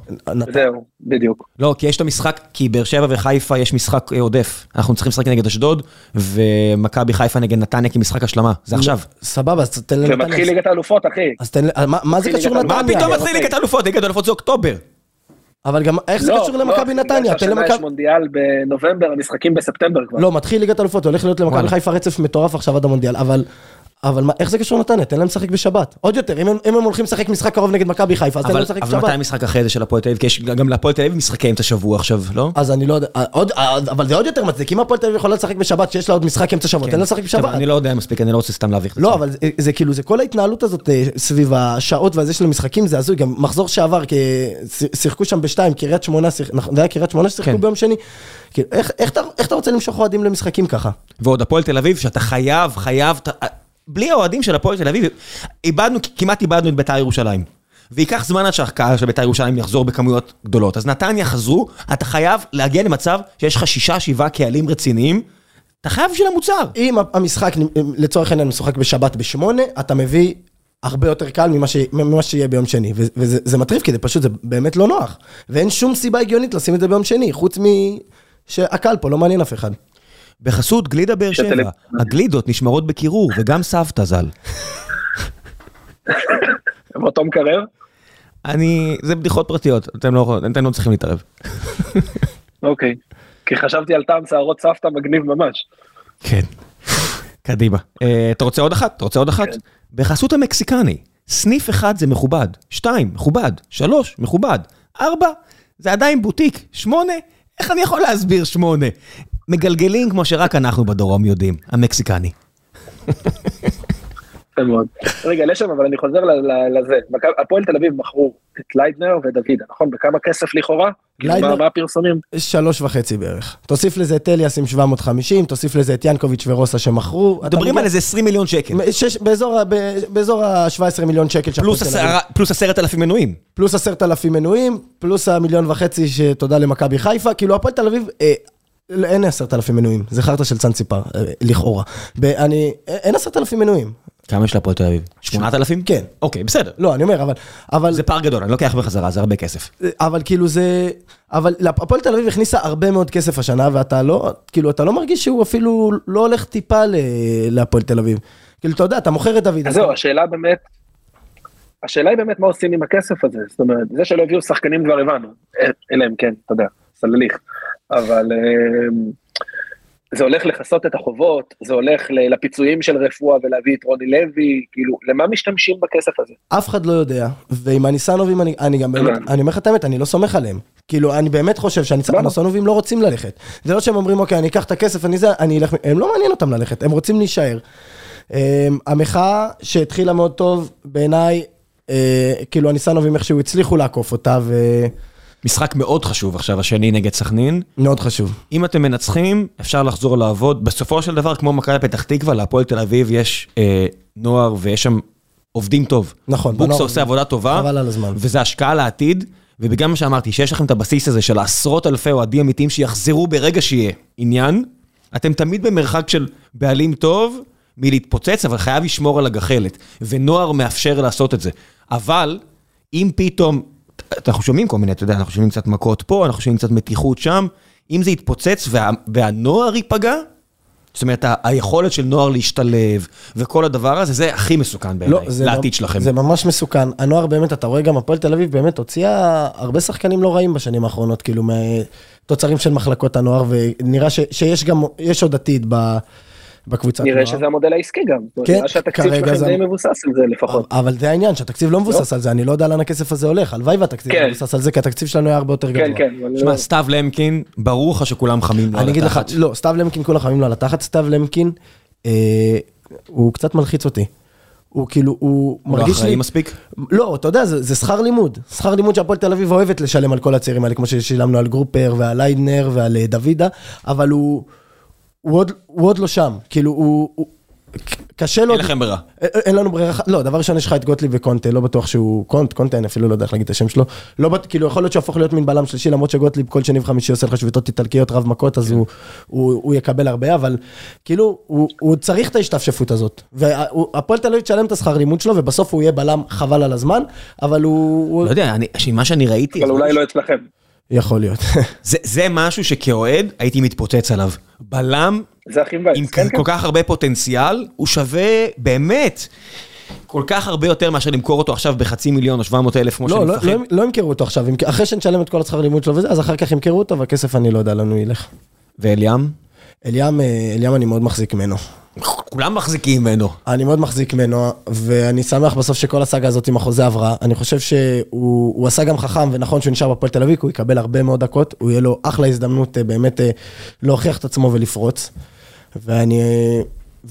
זהו, בדיוק. לא, כי יש את המשחק, כי באר שבע וחיפה יש משחק אה, עודף. אנחנו צריכים לשחק נגד אשדוד, ומכבי חיפה נגד נתניה כמשחק השלמה. זה עכשיו. סבבה, אז תן לנתניה. ומתחיל ליגת האלופות, אחי. אז תן, לי- מה- מה זה קשור ליגת מה לנתניה? פתאום. מתחיל ליגת אלופות? ליגת אלופות זה אוקטובר. אבל גם, איך זה לא, קשור לא, למכבי נתניה? תן שהשנה יש למכבי... מונדיאל בנובמבר, המשחקים בספטמבר כבר. לא, מתחיל ליגת אלופות, הולך להיות למכבי. חיפה רצף מטורף עכשיו עד המונדיאל, אבל... אבל מה, איך זה קשור לנתניה? תן להם לשחק בשבת. עוד יותר, אם הם, אם הם הולכים לשחק משחק קרוב נגד מכבי חיפה, אז תן להם לשחק אבל מתי בשבת. המשחק אחרי זה של הפועל תל אביב? כי יש גם להפועל תל אביב משחקי אמצע שבוע עכשיו, לא? אז אני לא יודע, אה, עוד, אה, אבל זה עוד יותר מצדיק, אם הפועל תל אביב יכולה לשחק בשבת, שיש לה עוד משחק אמצע שבוע, תן לה לשחק בשבת. אני לא יודע מספיק, אני לא רוצה סתם להביך. את לא. אבל זה, זה כאילו, זה כל ההתנהלות הזאת אה, סביב השעות והזה של המשחקים, זה הזוי, גם מחזור שעבר, שיחקו שם בשתיים, קריית שמונה, שיח- נכון, זה היה קריית שמונה ששיחקו כן. ביום שני. כאילו, איך, אתה, רוצה למשוך אוהדים למשחקים ככה? ועוד הפועל תל אביב, שאתה חייב, חייב, בלי האוהדים של הפועל תל אביב, איבדנו, כמעט איבדנו את בית"ר ירושלים. וייקח זמן עד שהקהל של בית"ר ירושלים יחזור בכמויות גדולות. אז נתניה חזרו, אתה חייב להגיע למצב שיש לך שישה, שבעה קהלים רציניים, אתה חייב בשביל המוצר. אם המשחק, לצורך העניין, משוחק בשבת בשמונה, אתה מביא הרבה יותר קל ממה, ש... ממה שיהיה ביום שני. ו- וזה זה מטריף, כי זה פשוט, זה באמת לא נוח. ואין שום סיבה הגיונית לשים את זה ביום שני, חוץ מ... שהקהל פה לא מעניין אף אחד. בחסות גלידה באר שבע, הגלידות נשמרות בקירור, וגם סבתא ז"ל. באותו מקרר. אני, זה בדיחות פרטיות, אתם לא, אתם לא צריכים להתערב. אוקיי. כי חשבתי על טעם שערות סבתא מגניב ממש. כן. קדימה. אה, אתה רוצה עוד אחת? אתה רוצה עוד אחת? כן. בחסות המקסיקני, סניף אחד זה מכובד, שתיים, מכובד, שלוש, מכובד, ארבע, זה עדיין בוטיק, שמונה, איך אני יכול להסביר שמונה? מגלגלים כמו שרק אנחנו בדרום יודעים, המקסיקני. רגע, לשי, אבל אני חוזר לזה. הפועל תל אביב מכרו את ליידנר ודוידה, נכון? בכמה כסף לכאורה? כאילו, ליידנר- מה- הפרסומים? שלוש וחצי בערך. תוסיף לזה את אליאס עם 750, תוסיף לזה את ינקוביץ' ורוסה שמכרו. מדברים על איזה 20 מיליון שקל, שש- באזור ה- ב- באזור ה-17 מיליון שקל שהפועל פלוס תל אביב. פלוס עשרת אלפים מנויים. פלוס עשרת אלפים מנויים, פלוס המיליון וחצי שתודה למכבי חיפה, כאילו הפועל תל אביב, אה, אין עשרת אלפים מנויים, זה חרטא של צאנציפר, אה, לכאורה. ב- אני, אין עשרת אלפים מנויים. כמה יש להפועל תל אביב? 8,000? כן. אוקיי, בסדר. לא, אני אומר, אבל, אבל, זה פער גדול, אני לוקח בחזרה, זה הרבה כסף. אבל כאילו זה, אבל הפועל תל אביב הכניסה הרבה מאוד כסף השנה, ואתה לא, כאילו, אתה לא מרגיש שהוא אפילו לא הולך טיפה להפועל תל אביב. כאילו, אתה יודע, אתה מוכר את דוד. אז זהו, השאלה באמת, השאלה היא באמת מה עושים עם הכסף הזה, זאת אומרת, זה שלא הביאו שחקנים כבר הבנו, אה, אלא אם כן, אתה יודע, סלליך, אבל אה, זה הולך לכסות את החובות, זה הולך לפיצויים של רפואה ולהביא את רוני לוי, כאילו, למה משתמשים בכסף הזה? אף אחד לא יודע, ועם הניסנובים אני, אני גם באמת, הבנתי. אני אומר לך את האמת, אני לא סומך עליהם. כאילו, אני באמת חושב שהניסנובים לא רוצים ללכת. זה לא שהם אומרים, אוקיי, אני אקח את הכסף, אני זה, אני אלך, הם לא מעניין אותם ללכת, הם רוצים להישאר. אמ, המחאה שהתחילה מאוד טוב, בעיניי, אה, כאילו הניסנובים איכשהו הצליחו לעקוף אותה, משחק מאוד חשוב עכשיו, השני נגד סכנין. ומאוד חשוב. אם אתם מנצחים, אפשר לחזור לעבוד. בסופו של דבר, כמו מכבי פתח תקווה, להפועל תל אביב יש אה, נוער ויש שם עובדים טוב. נכון, בוקסה בנוער עושה עבודה טובה. חבל על הזמן. וזה השקעה לעתיד. ובגלל מה שאמרתי, שיש לכם את הבסיס הזה של עשרות אלפי אוהדים אמיתיים שיחזרו ברגע שיהיה עניין, אתם תמיד במרחק של בעלים טוב מלהתפוצץ, אבל חייב לשמור על הגחלת. ונוער מאפשר לעשות את זה. אבל, אם פתאום, אנחנו שומעים כל מיני, אתה יודע, אנחנו שומעים קצת מכות פה, אנחנו שומעים קצת מתיחות שם, אם זה יתפוצץ וה, והנוער ייפגע, זאת אומרת, היכולת של נוער להשתלב, וכל הדבר הזה, זה הכי מסוכן בעיניי, זה לעתיד שלכם. זה ממש מסוכן. הנוער באמת, אתה רואה גם הפועל תל אביב באמת הוציאה הרבה שחקנים לא רעים בשנים האחרונות, כאילו מתוצרים של מחלקות הנוער, ונראה ש, שיש גם, יש עוד עתיד ב, בקבוצת נוער. נראה שזה המודל העסקי גם, כן, נראה שהתקציב כרגע שלכם זה- די מבוסס על זה לפחות. אבל זה העניין, שהתקציב לא מבוסס על זה, אני לא יודע לאן הכסף הזה הולך, הלוואי והתקציב כן. מבוסס על זה, כי התקציב שלנו היה הרבה יותר גבוה. כן, כן, אבל שמע, לא- סתיו למקין, ברור לך שכולם חמים לו על אני אגיד לך, התחת. לא, סתיו למקין, כולם חמים לו על התחת, סתיו למקין, אה, הוא קצת מלחיץ אותי. הוא כאילו, הוא הוא לא מרגיש אחראי לי... מספיק? לא, אתה יודע, זה, זה שכר לימוד. שכר לימוד שהפועל תל אביב אוהבת לשלם על כל הצעירים האלה, כמו ששילמנו על גרופר ועל ליידנר ועל אה, דוידה, אבל הוא, הוא, עוד, הוא עוד לא שם. כאילו, הוא, הוא, קשה לו... אין לכם ברירה. אין- אין לנו ברירה, לא, דבר ראשון יש לך את גוטליב וקונטה, לא בטוח שהוא, קונט, קונטה, אני אפילו לא יודע איך להגיד את השם שלו, לא, בט- כאילו יכול להיות שהוא יהפוך להיות מין בלם שלישי, למרות שגוטליב כל שני וחמישי עושה לך שביתות איטלקיות רב מכות, אז הוא, הוא, הוא יקבל הרבה, אבל כאילו, הוא, הוא צריך את ההשתפשפות הזאת, והפועל תל אביב תשלם את השכר לימוד שלו, ובסוף הוא יהיה בלם חבל על הזמן, אבל הוא. לא יודע, אני- מה שאני ראיתי, אבל אולי לא אצלכם. יכול להיות. זה- זה משהו שכאוהד הייתי מתפוצץ עליו. בלם זה הכי מבאס. עם כן, כל כך הרבה פוטנציאל, הוא שווה באמת כל כך הרבה יותר מאשר למכור אותו עכשיו בחצי מיליון או 700 אלף כמו לא, שאני לא, מפחד. לא, לא ימכרו אותו עכשיו, אחרי שנשלם את כל השכר לימוד שלו וזה, אז אחר כך ימכרו אותו, והכסף אני לא יודע לאן הוא ילך. ואליאם? אליאם, אה, אליאם אני מאוד מחזיק ממנו. כולם מחזיקים ממנו. אני מאוד מחזיק ממנו, ואני שמח בסוף שכל הסאגה הזאת עם החוזה עברה. אני חושב שהוא הוא עשה גם חכם, ונכון שהוא נשאר בפועל תל אביב, הוא יקבל הרבה מאוד דקות, הוא יהיה לו אחלה הזדמנות אה, באמת אה, להוכיח את עצמו ולפרוץ. ואני...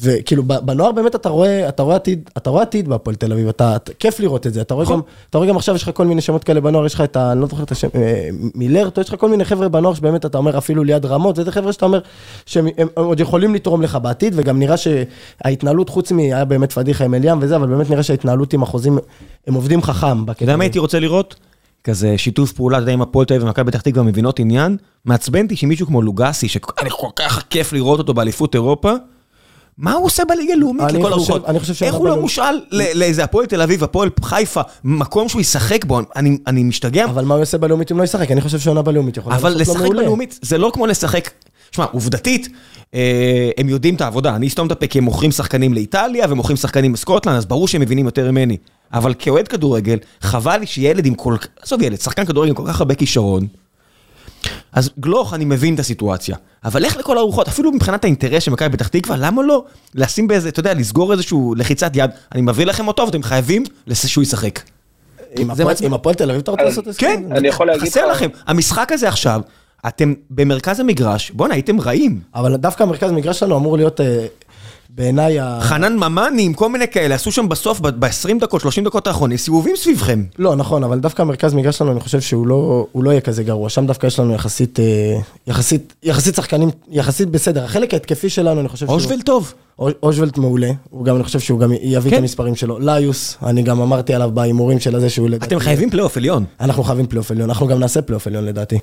וכאילו בנוער באמת אתה רואה, אתה רואה עתיד, אתה רואה עתיד בהפועל תל אביב, אתה, אתה- כיף לראות את זה, אתה רואה גם, אתה רואה גם עכשיו יש לך כל מיני שמות כאלה בנוער, יש לך את ה... אני לא זוכר את השם, אה, מילרטו, יש לך כל מיני חבר'ה בנוער שבאמת אתה אומר אפילו ליד רמות, זה חבר'ה שאתה אומר שהם הם עוד יכולים לתרום לך בעתיד, וגם נראה שההתנהלות חוץ מ... היה באמת פדיחה עם אליאם וזה, אבל באמת נראה שההתנהלות עם החוזים, הם עובדים חכם. אתה יודע מה הייתי רוצה לראות? כזה שיתוף פעולה, אתה יודע, עם הפועל תל אביב ומכבי פתח תקווה מבינות עניין. מעצבן אותי שמישהו כמו לוגסי, שאני כל כך כיף לראות אותו באליפות אירופה, מה הוא עושה בליגה הלאומית לכל הרוחות? אני חושב שהוא איך הוא לא. מושאל לאיזה הפועל תל אביב, הפועל חיפה, מקום שהוא ישחק בו, אני- משתגע. אבל מה הוא יעשה בלאומית אם לא ישחק? אני חושב שעונה בלאומית יכולה אבל לשחק. בלאומית זה לא כמו לשחק, שמע, עובדתית, אה, הם יודעים את העבודה, אני אסתום את הפה כי הם מוכרים שחקנים לאיטליה ומוכרים שחקנים בסקוטלנד, אז ברור שהם מבינים יותר ממני. אבל כאוהד כדורגל, חבל לי שילד עם כל עזוב ילד, שחקן כדורגל עם כל כך הרבה כישרון, אז גלוך, אני מבין את הסיטואציה. אבל לך לכל הרוחות, אפילו מבחינת האינטרס של מכבי פתח תקווה, למה לא לשים באיזה, אתה יודע, לסגור איזשהו לחיצת יד, אני מביא לכם אותו ואתם חייבים שהוא ישחק. עם הפועל- תל אביב אתה רוצה לעשות הסכם? כן, אני יכול להגיד חסר לך- לכם. המשחק הזה עכשיו, אתם במרכז המגרש, בואנה, הייתם רעים. אבל דווקא המרכז המגרש שלנו אמור להיות אה, בעיניי ה... חנן ממןים, כל מיני כאלה, עשו שם בסוף, ב-20 דקות, 30 דקות האחרונים, סיבובים סביבכם. לא, נכון, אבל דווקא המרכז מגרש שלנו, אני חושב שהוא לא, הוא לא יהיה כזה גרוע. שם דווקא יש לנו יחסית, אה, יחסית, יחסית שחקנים, יחסית בסדר. החלק ההתקפי שלנו, אני חושב טוב. שהוא... אושוולט מעולה, הוא גם, אני חושב שהוא גם יביא כן. את המספרים שלו. אליאס, אני גם אמרתי עליו בהימורים של הזה שהוא לדעתי... אתם חייבים פלייאוף עליון. אנחנו חייבים פלייאוף עליון, אנחנו גם נעשה פלייאוף עליון לדעתי.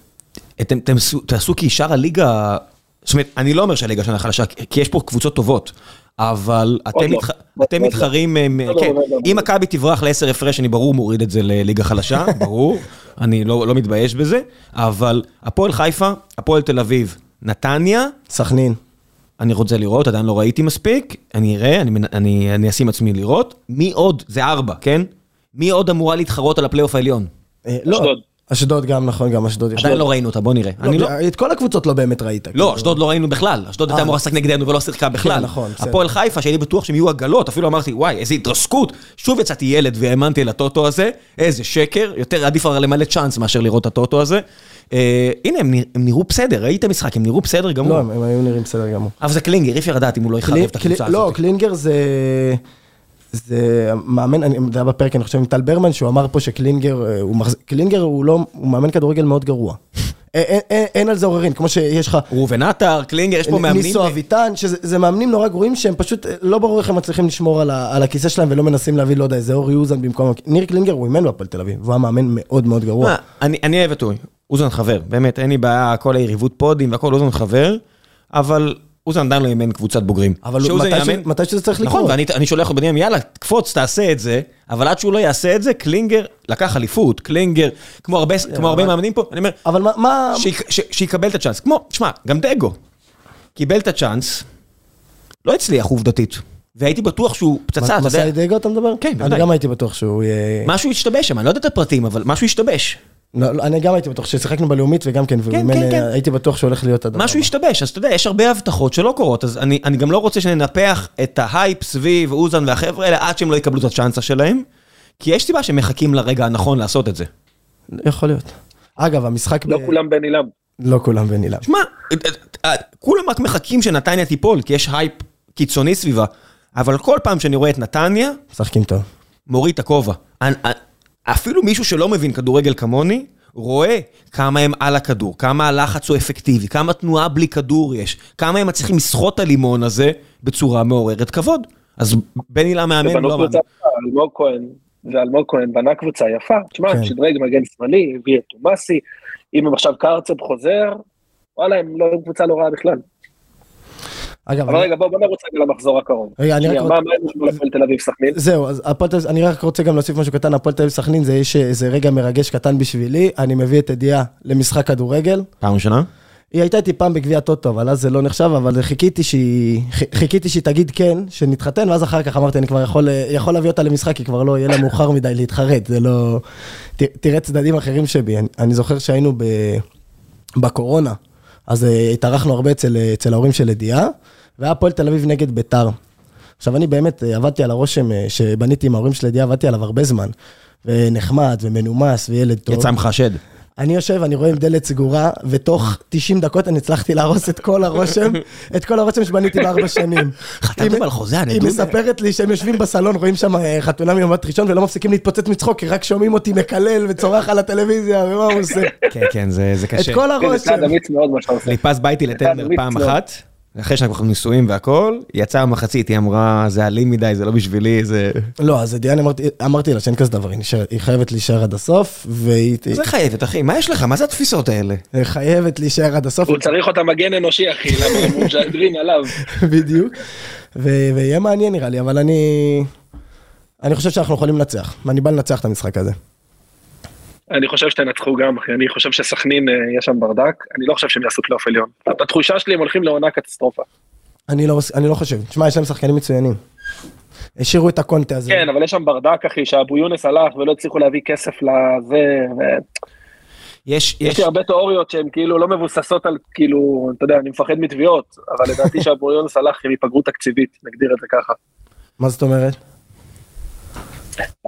אתם תעשו- תעשו כי שאר הליגה, זאת אומרת, אני לא אומר שהליגה שלנו חלשה, כי יש פה קבוצות טובות, אבל אתם לא. מתח- עוד אתם לא. מתחרים, אה, עוד לא, כן, עוד לא. אם מכבי תברח לעשר הפרש, אני ברור מוריד את זה לליגה חלשה, ברור, אני לא לא מתבייש בזה, אבל הפועל חיפה, הפועל תל אביב, נתניה, סכנין. אני רוצה לראות, עדיין לא ראיתי מספיק, אני אראה, אני, אני, אני אשים עצמי לראות. מי עוד? זה ארבע, כן? מי עוד אמורה להתחרות על הפלייאוף העליון? אה, לא, אשדוד. גם, נכון, גם אשדוד. יש. עדיין לא ראינו אותה, בוא נראה. אני לא... את כל הקבוצות לא באמת ראית. לא, כאילו. אשדוד לא ראינו בכלל, אשדוד הייתה אה. אמורה לשחק נגדנו ולא שיחקה בכלל. נכון, בסדר. הפועל חיפה, שהייתי בטוח שהם יהיו עגלות, אפילו אמרתי, וואי, איזה התרסקות. שוב יצאתי ילד והאמנתי לטוטו הזה, איזה שקר, יותר עדיף הרי למלא צ'אנס מאשר לראות את הטוטו הזה. אה, הנה, הם נרא- הם נראו בסדר, ראית משחק, הם נראו בסדר גמור. לא, הם היו נראים בסדר גמור. אבל זה קלינגר, אי אפשר לדעת אם הוא לא יחרב את הקבוצה לא, הזאת. קלינגר זה... זה מאמן, אני, זה היה בפרק, אני חושב, עם טל ברמן, שהוא אמר פה שקלינגר, אה, הוא מחז... קלינגר הוא לא, הוא מאמן כדורגל מאוד גרוע. אין, אין, אין, אין על זה עוררין, כמו שיש לך... ראובן עטר, קלינגר, יש פה מאמנים. ניסו אביטן, שזה זה מאמנים נורא גרועים שהם פשוט אה, לא ברור איך הם מצליחים לשמור על, ה, על הכיסא שלהם ולא מנסים להביא, לא יודע, איזה אורי אוזן במקום... ניר קלינגר הוא אימן בהפועל תל אביב, והוא היה מאמן מאוד מאוד גרוע. מה, אני אני אוהב אותו, אוזן חבר, באמת, אין לי בעיה, כל היריבות פודים והכל אוזן חבר, אבל אוזן עדיין לא אימן קבוצת בוגרים. אבל מתי, ש... יאמן- מתי שזה צריך נכון, לקרות. ואני אני שולח לו בנימין, יאללה, קפוץ, תעשה את זה, אבל עד שהוא לא יעשה את זה, קלינגר לקח אליפות, קלינגר, כמו הרבה כמו הרבה אבל- מאמנים פה, אני אומר, אבל מה... מה... שיק- ש- שיקבל את הצ'אנס. כמו, תשמע, גם דגו, קיבל את הצ'אנס, לא הצליח עובדתית, והייתי בטוח שהוא פצצה, אתה יודע, מסאי דגו אתה מדבר? כן, אני בוודאי. גם הייתי בטוח שהוא יהיה... משהו השתבש שם, אני לא יודע את הפרטים, אבל משהו השתבש. לא, לא, אני גם הייתי בטוח ששיחקנו בלאומית וגם כן, כן, כן, כן. הייתי בטוח שהוא הולך להיות הדבר. משהו. השתבש, אז אתה יודע, יש הרבה הבטחות שלא קורות, אז אני, אני גם לא רוצה שננפח את ההייפ סביב אוזן והחבר'ה האלה עד שהם לא יקבלו את הצ'אנס שלהם, כי יש סיבה שהם מחכים לרגע הנכון לעשות את זה. יכול להיות. אגב, המשחק... לא ב- כולם בן אילם. לא כולם בן אילם. שמע, כולם רק מחכים שנתניה תיפול, כי יש הייפ קיצוני סביבה, אבל כל פעם שאני רואה את נתניה, משחקים טוב. מוריד את הכובע. אפילו מישהו שלא מבין כדורגל כמוני, רואה כמה הם על הכדור, כמה הלחץ הוא אפקטיבי, כמה תנועה בלי כדור יש, כמה הם מצליחים לסחוט את הלימון הזה בצורה מעוררת כבוד. אז בן הילה מאמן לא. יפה, אלמוג כהן, ואלמוג כהן בנה קבוצה יפה. תשמע, כן. שדרג מגן שמאלי, הביא את תומאסי, אם הם עכשיו קרצב חוזר, וואלה, הם לא קבוצה לא רעה בכלל. אגב, אבל אני- רגע, בוא בוא נרוץ רגע למחזור הקרוב. רגע, אני רק מה ישבו להפועל תל אביב סכנין? זהו, אז הפועל תל אביב, אני רק רוצה גם להוסיף משהו קטן, הפועל תל אביב סכנין זה יש איזה רגע מרגש קטן בשבילי, אני מביא את ידיעה למשחק כדורגל. פעם ראשונה? היא הייתה איתי פעם בגביע טוטו, אבל אז זה לא נחשב, אבל חיכיתי שהיא, חיכיתי שהיא תגיד כן, שנתחתן, ואז אחר כך אמרתי, אני כבר יכול, יכול להביא אותה למשחק, כי כבר לא, יהיה לה מאוחר מדי להתחרט, זה לא... ת, תראה צדדים אחרים שבי, אני, אני זוכר שהיינו ב, בקורונה, אז אה, התארחנו הרבה אצל, אצל ההורים של ידיעה, והיה הפועל תל אביב נגד ביתר. עכשיו, אני באמת אה, עבדתי על הרושם אה, שבניתי עם ההורים של ידיעה, עבדתי עליו הרבה זמן, ונחמד ומנומס וילד טוב. יצא ממך שד. אני יושב, אני רואה עם דלת סגורה, ותוך 90 דקות אני הצלחתי להרוס את כל הרושם, את כל הרושם שבניתי בארבע שנים. חתמתם על חוזה, אני היא. מספרת לי שהם יושבים בסלון, רואים שם אה, חתונה ממבט ראשון, ולא מפסיקים להתפוצץ מצחוק, כי רק שומעים אותי מקלל וצורח על הטלוויזיה, ומה הוא עושה. כן, כן, זה זה את קשה. כל כן, זה הרושם. צעד אמיץ מאוד מה שאתה עושה. חיפש ביתי לטנדר פעם. אחת, אחרי שאנחנו כבר נישואים והכל, יצאה במחצית, היא אמרה, זה אלים מדי, זה לא בשבילי, זה... לא, אז דיאן אמרתי- אמרתי לה שאין כזה דבר, היא נשארת- היא חייבת להישאר עד הסוף, והיא זה חייבת, אחי, מה יש לך? מה זה התפיסות האלה? היא חייבת להישאר עד הסוף. הוא צריך אותה מגן אנושי, אחי, למה הם משדרים עליו. בדיוק. ו- ויהיה מעניין נראה לי, אבל אני... אני חושב שאנחנו יכולים לנצח, ואני בא לנצח את המשחק הזה. אני חושב שתנצחו גם, אחי, אני חושב שסכנין, אה, יש שם ברדק, אני לא חושב שהם יעשו פלייאוף עליון. בתחושה שלי הם הולכים לעונה קטסטרופה. אני לא, אני לא חושב. תשמע, יש להם שחקנים מצוינים. השאירו את הקונטה הזה. כן, אבל יש שם ברדק, אחי, שאבו יונס הלך ולא הצליחו להביא כסף לזה, ו- יש, יש יש, לי הרבה תיאוריות שהן כאילו לא מבוססות על, כאילו, אתה יודע, אני מפחד מתביעות, אבל לדעתי שאבו יונס הלך עם היפגרות תקציבית, נגדיר את זה ככה. מה זאת אומרת?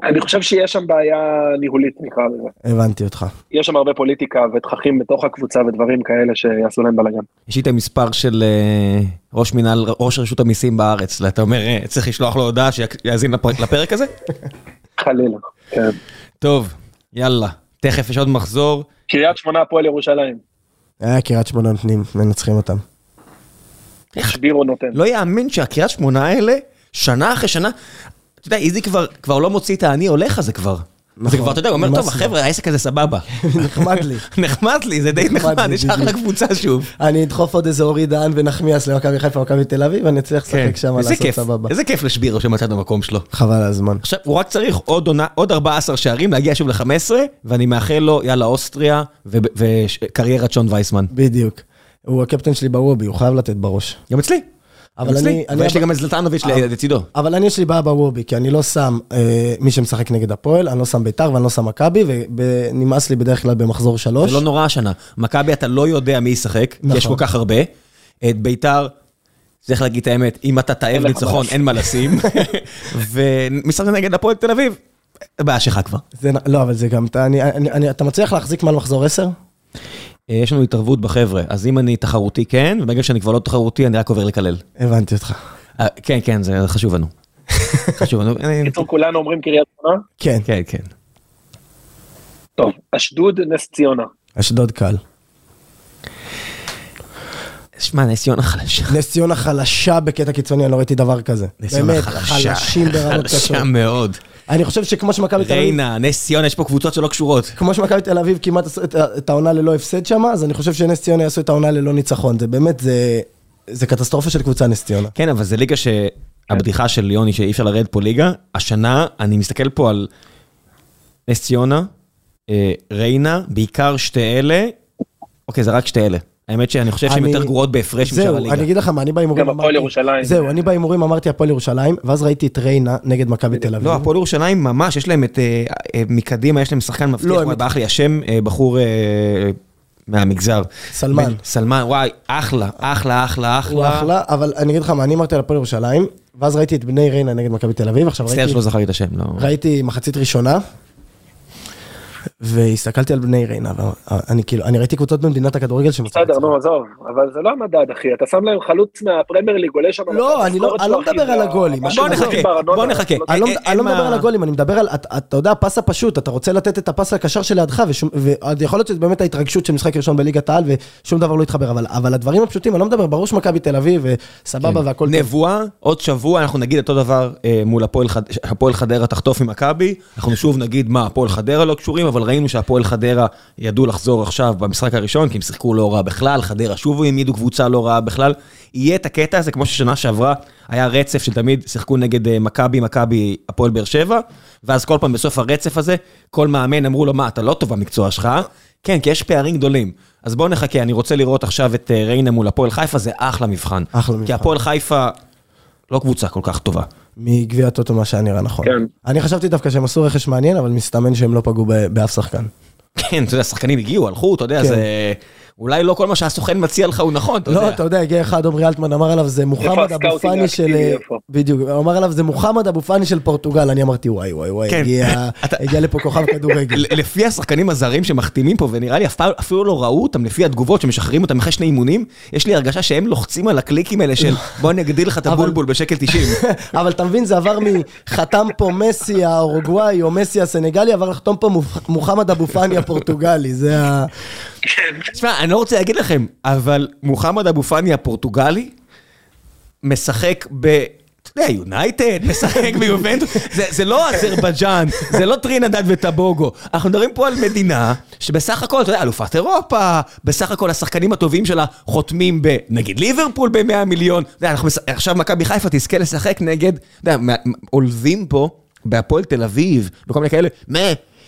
אני חושב שיש שם בעיה ניהולית, נקרא לזה. הבנתי אותך. יש שם הרבה פוליטיקה ותככים בתוך הקבוצה ודברים כאלה שיעשו להם בלאגן. יש לי את המספר של אה, ראש מינהל, ראש רשות המיסים בארץ, אתה אומר, אה, צריך לשלוח לו הודעה שיאזין לפרק- לפרק הזה? חלילה. כן. טוב, יאללה, תכף יש עוד מחזור. קריית שמונה הפועל ירושלים, היה קריית שמונה נותנים, מנצחים אותם. שבירו נותן. לא יאמין שהקריית שמונה האלה, שנה אחרי שנה, אתה יודע, איזי כבר, לא מוציא את האני הולך הזה כבר. זה נכון, כבר, אתה יודע, הוא אומר, טוב, לו." החבר'ה, העסק הזה סבבה. נחמד לי. נחמד לי, זה די נחמד יש אחלה. קבוצה שוב. אני אדחוף עוד איזה אורי דהן ונחמיאס למכבי חיפה ומכבי תל אביב, ואני אצליח לשחק שם כן. איזה לעשות סבבה. איזה כיף לשבירו שמצא את המקום שלו. חבל על הזמן. עכשיו, הוא רק צריך עוד עונה, עוד 14 שערים, להגיע שוב ל-15, ואני מאחל לו, יאללה, אוסטריה, וקריירת שון וייסמן. בדיוק. הוא הקפטן שלי בוובי, הוא חייב לתת בראש. גם אצלי. אבל. אני- אני- ויש לי גם את זלטנוביץ' לצידו. אבל אני יש לי בעיה בוובי, כי אני לא שם אה, מי שמשחק נגד הפועל, אני לא שם ביתר ואני לא שם מכבי, ונמאס לי בדרך כלל במחזור שלוש. זה לא נורא השנה. מכבי אתה לא יודע מי ישחק, כי יש כל נכון. כך הרבה. את ביתר, צריך להגיד את האמת, אם אתה תאב ניצחון. אין מה לשים. ומשחק נגד הפועל תל אביב, בעיה שלך כבר. לא, אבל זה גם, אתה, מצליח להחזיק מעל מחזור 10? אה, יש לנו התערבות בחבר'ה, אז אם אני תחרותי כן, וברגע שאני כבר לא תחרותי, אני רק עובר לקלל. הבנתי אותך. אה, כן, כן, זה חשוב לנו. חשוב לנו. בקיצור, כולנו אומרים קריית שמונה? כן, כן, כן. טוב, אשדוד, נס ציונה. אשדוד קל. שמע, נס ציונה חלשה. נס ציונה חלשה בקטע קיצוני, אני לא ראיתי דבר כזה. נס ציונה באמת, חלשה. חלשים ברמות קשות. חלשה מאוד. אני חושב שכמו שמכבי תל אביב, ריינה, נס ציונה, יש פה קבוצות שלא קשורות. כמו שמכבי תל אביב כמעט עשו את, העונה ללא הפסד שם, אז אני חושב שנס ציונה יעשו את העונה ללא ניצחון. זה באמת, זה, זה קטסטרופה של קבוצה נס ציונה. כן, אבל זה ליגה שהבדיחה של יוני שאי אפשר לרדת פה ליגה. השנה, אני מסתכל פה על נס ציונה, אה, ריינה, בעיקר שתי אלה. אוקיי, זה רק שתי אלה. האמת שאני חושב שהן יותר גרועות בהפרש משאר זהו, הליגה. אני אגיד לך מה, אני בהימורים גם הפועל ירושלים. זהו, אני בהימורים אמרתי הפועל ירושלים, ואז ראיתי את ריינה נגד מכבי תל אביב. לא, הפועל ירושלים ממש, יש להם את, אה, אה, מקדימה, יש להם שחקן מבטיח, לא, וואי, ברח לי השם, אה, בחור מהמגזר. סלמן. סלמן, וואי, אחלה, אחלה, אחלה, הוא אחלה. אחלה, אבל אני אגיד לך מה, אני אמרתי על הפועל ירושלים, ואז ראיתי את בני ריינה נגד מכבי תל אביב, עכשיו מצטער ראיתי, שלא זכר לי את השם, לא. ראיתי מחצית ראשונה, והסתכלתי על בני ריינה, ואני כאילו, אני ראיתי קבוצות במדינת הכדורגל שמצאו... בסדר, נו, עזוב, אבל זה לא המדד, אחי, אתה שם להם חלוץ מהפרמייר ליג, עולה שם... לא, אני לא, אני לא מדבר על הגולים. בוא נחכה, בוא נחכה. אני לא, מדבר על הגולים, אני מדבר על, אתה יודע, הפס הפשוט, אתה רוצה לתת את הפס הקשר שלידך, ויכול להיות שזה באמת ההתרגשות של משחק ראשון בליגת העל, ושום דבר לא יתחבר, אבל, הדברים הפשוטים, אני לא מדבר, ברור שמכבי תל אביב, וסבבה כן. והכל נבואה, עוד שבוע אנחנו נגיד אותו דבר אה, מול הפועל חד... הפועל חדרה תחטוף ממכבי, אנחנו שוב נגיד מה, הפועל חדרה לא קשורים, אבל ראינו שהפועל חדרה ידעו לחזור עכשיו במשחק הראשון, כי הם שיחקו לא רע בכלל, חדרה שוב העמידו קבוצה לא רעה בכלל. יהיה את הקטע הזה, כמו ששנה שעברה היה רצף שתמיד שיחקו נגד אה, מכבי, מכבי, הפועל באר שבע, ואז כל פעם בסוף הרצף הזה, כל מאמן אמרו לו, מה, אתה לא טוב במקצוע שלך? כן, כי יש פערים גדולים. אז בואו נחכה, אני רוצה לראות עכשיו את אה, ריינה מול הפועל חיפה, זה אחלה מבחן. אחלה מבחן. כי הפועל חיפה לא קבוצה כל כך טובה. מגביע הטוטו מה שהיה נראה נכון. כן. אני חשבתי דווקא שהם עשו רכש מעניין, אבל מסתמן שהם לא פגעו באף שחקן. כן, אתה יודע, שחקנים הגיעו, הלכו, אתה יודע, כן. זה... אולי לא כל מה שהסוכן מציע לך הוא נכון, אתה יודע. לא, אתה יודע, הגיע אחד, עמרי אלטמן אמר עליו, זה מוחמד אבו פאני של... איפה? בדיוק, הוא אמר עליו, זה מוחמד אבו פאני של פורטוגל, אני אמרתי, וואי, וואי, וואי, כן. הגיע- אתה- הגיע לפה כוכב כדורגל. לפי השחקנים הזרים שמחתימים פה, ונראה לי פעם אפילו לא ראו אותם, לפי התגובות שמשחררים אותם אחרי שני אימונים, יש לי הרגשה שהם לוחצים על הקליקים האלה של בוא אני אגדיל לך את הבולבול בשקל 90. אבל אתה מבין, זה עבר מחתם פה מסי האורוגוואי או מסי הסנגלי, עבר לחתום פה מוח- מוחמד אבו פאני הפורטוגלי, זה ה... תשמע, אני לא רוצה להגיד לכם, אבל מוחמד אבו פאני הפורטוגלי משחק ב... אתה יודע, יונייטד, משחק ביובנטוס, זה, זה לא אזרבייג'אן, זה לא טרינידד וטובגו. אנחנו מדברים פה על מדינה שבסך הכל, אתה יודע, אלופת אירופה, בסך הכל השחקנים הטובים שלה חותמים ב... נגיד ליברפול ב-100 מיליון. אתה יודע, אנחנו, עכשיו מכבי חיפה תזכה לשחק נגד, אתה יודע, עולבים פה בהפועל תל אביב, וכל מיני כאלה, מה?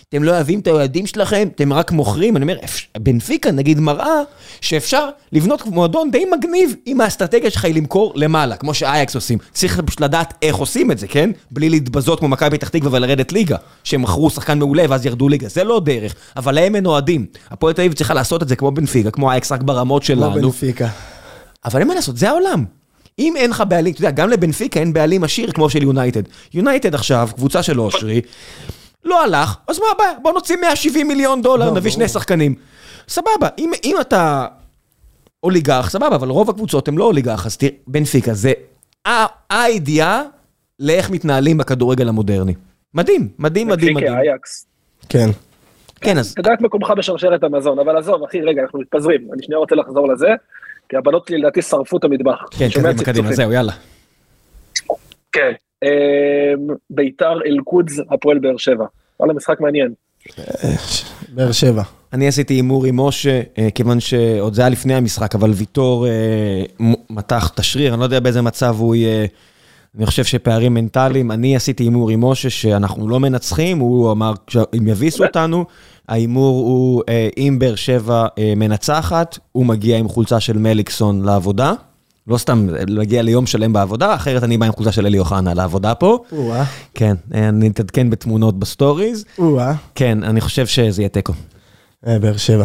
אתם לא אוהבים את האוהדים שלכם, אתם רק מוכרים, אני אומר, בנפיקה נגיד מראה שאפשר לבנות מועדון די מגניב אם האסטרטגיה שלך היא למכור למעלה, כמו שאייקס עושים. צריך פשוט לדעת איך עושים את זה, כן? בלי להתבזות כמו מכבי פתח תקווה ולרדת ליגה, שהם מכרו שחקן מעולה ואז ירדו ליגה, זה לא דרך, אבל להם אין אוהדים. הפועל תל אביב צריכה לעשות את זה כמו בנפיקה, כמו אייקס רק ברמות כמו שלנו. בנפיקה. אבל אין מה לעשות, זה העולם. אם אין לך בעלים, אתה יודע, גם לבנפיקה אין בעלים עשיר כמו של יונייטד. יונייטד עכשיו, קבוצה של אושרי, לא הלך, אז מה הבעיה? בוא נוציא 170 מיליון דולר, לא, נביא ברור. שני שחקנים. סבבה, אם, אם אתה אוליגרך, סבבה, אבל רוב הקבוצות הן לא אוליגרך, אז תראה, בנפיקה זה הידיעה לאיך מתנהלים בכדורגל המודרני. מדהים, מדהים, מדהים, מדהים. אייקס. כן. כן, אז תדע את מקומך בשרשרת המזון, אבל עזוב, אחי, רגע, אנחנו מתפזרים. אני שנייה רוצה לחזור לזה, כי הבנות שלי לדעתי שרפו את המטבח. כן, קדימה, קדימה. זהו, יאללה. כן. אמ, ביתר אל-קודס, הפועל באר שבע. וואלה, משחק מעניין. באר שבע. אני עשיתי הימור עם משה, אה, כיוון שעוד זה היה לפני המשחק, אבל ויטור אה, מתח את השריר, אני לא יודע באיזה מצב הוא יהיה. אני חושב שפערים מנטליים, אני עשיתי הימור עם משה שאנחנו לא מנצחים, הוא אמר אם יביסו אותנו, ההימור הוא אה, אם באר שבע מנצחת, הוא מגיע עם חולצה של מליקסון לעבודה. לא סתם להגיע ליום שלם בעבודה, אחרת אני בא עם חולצה של אלי אוחנה לעבודה פה. או-אה, כן, אה, אני אתעדכן בתמונות ב stories. או-אה. כן, אני חושב שזה יהיה תיקו. אה, באר שבע.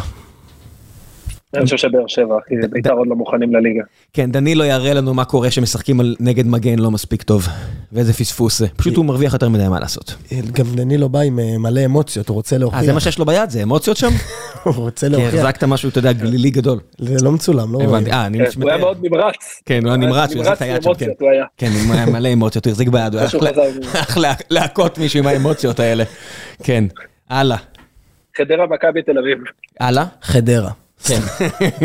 אני חושב שבאר שבע, אחי, ביתר עוד לא מוכנים לליגה. כן, דנילו יראה לנו מה קורה שמשחקים על נגד מגן לא מספיק טוב. ואיזה פספוס זה. פשוט הוא מרוויח יותר מדי מה לעשות. גם דנילו בא עם אה, מלא אמוציות, הוא רוצה אה, זה מה להוכיח. שיש לו ביד? זה אמוציות שם? הוא רוצה כי להוכיח. החזקת משהו, אתה יודע, גלילי גדול. זה לא מצולם, לא רואים. הבנתי, אה, אני כן, מתאר. הוא היה מאוד נמרץ. כן, הוא היה נמרץ, הוא החזיק את היד שם, כן. אמוציות הוא היה. כן, הוא היה מלא אמוציות, הוא החזיק ביד, הוא היה להכות מישהו עם האמוציות האלה. כן, הלאה. חדרה מכבי תל אביב. הלאה? חדרה. כן.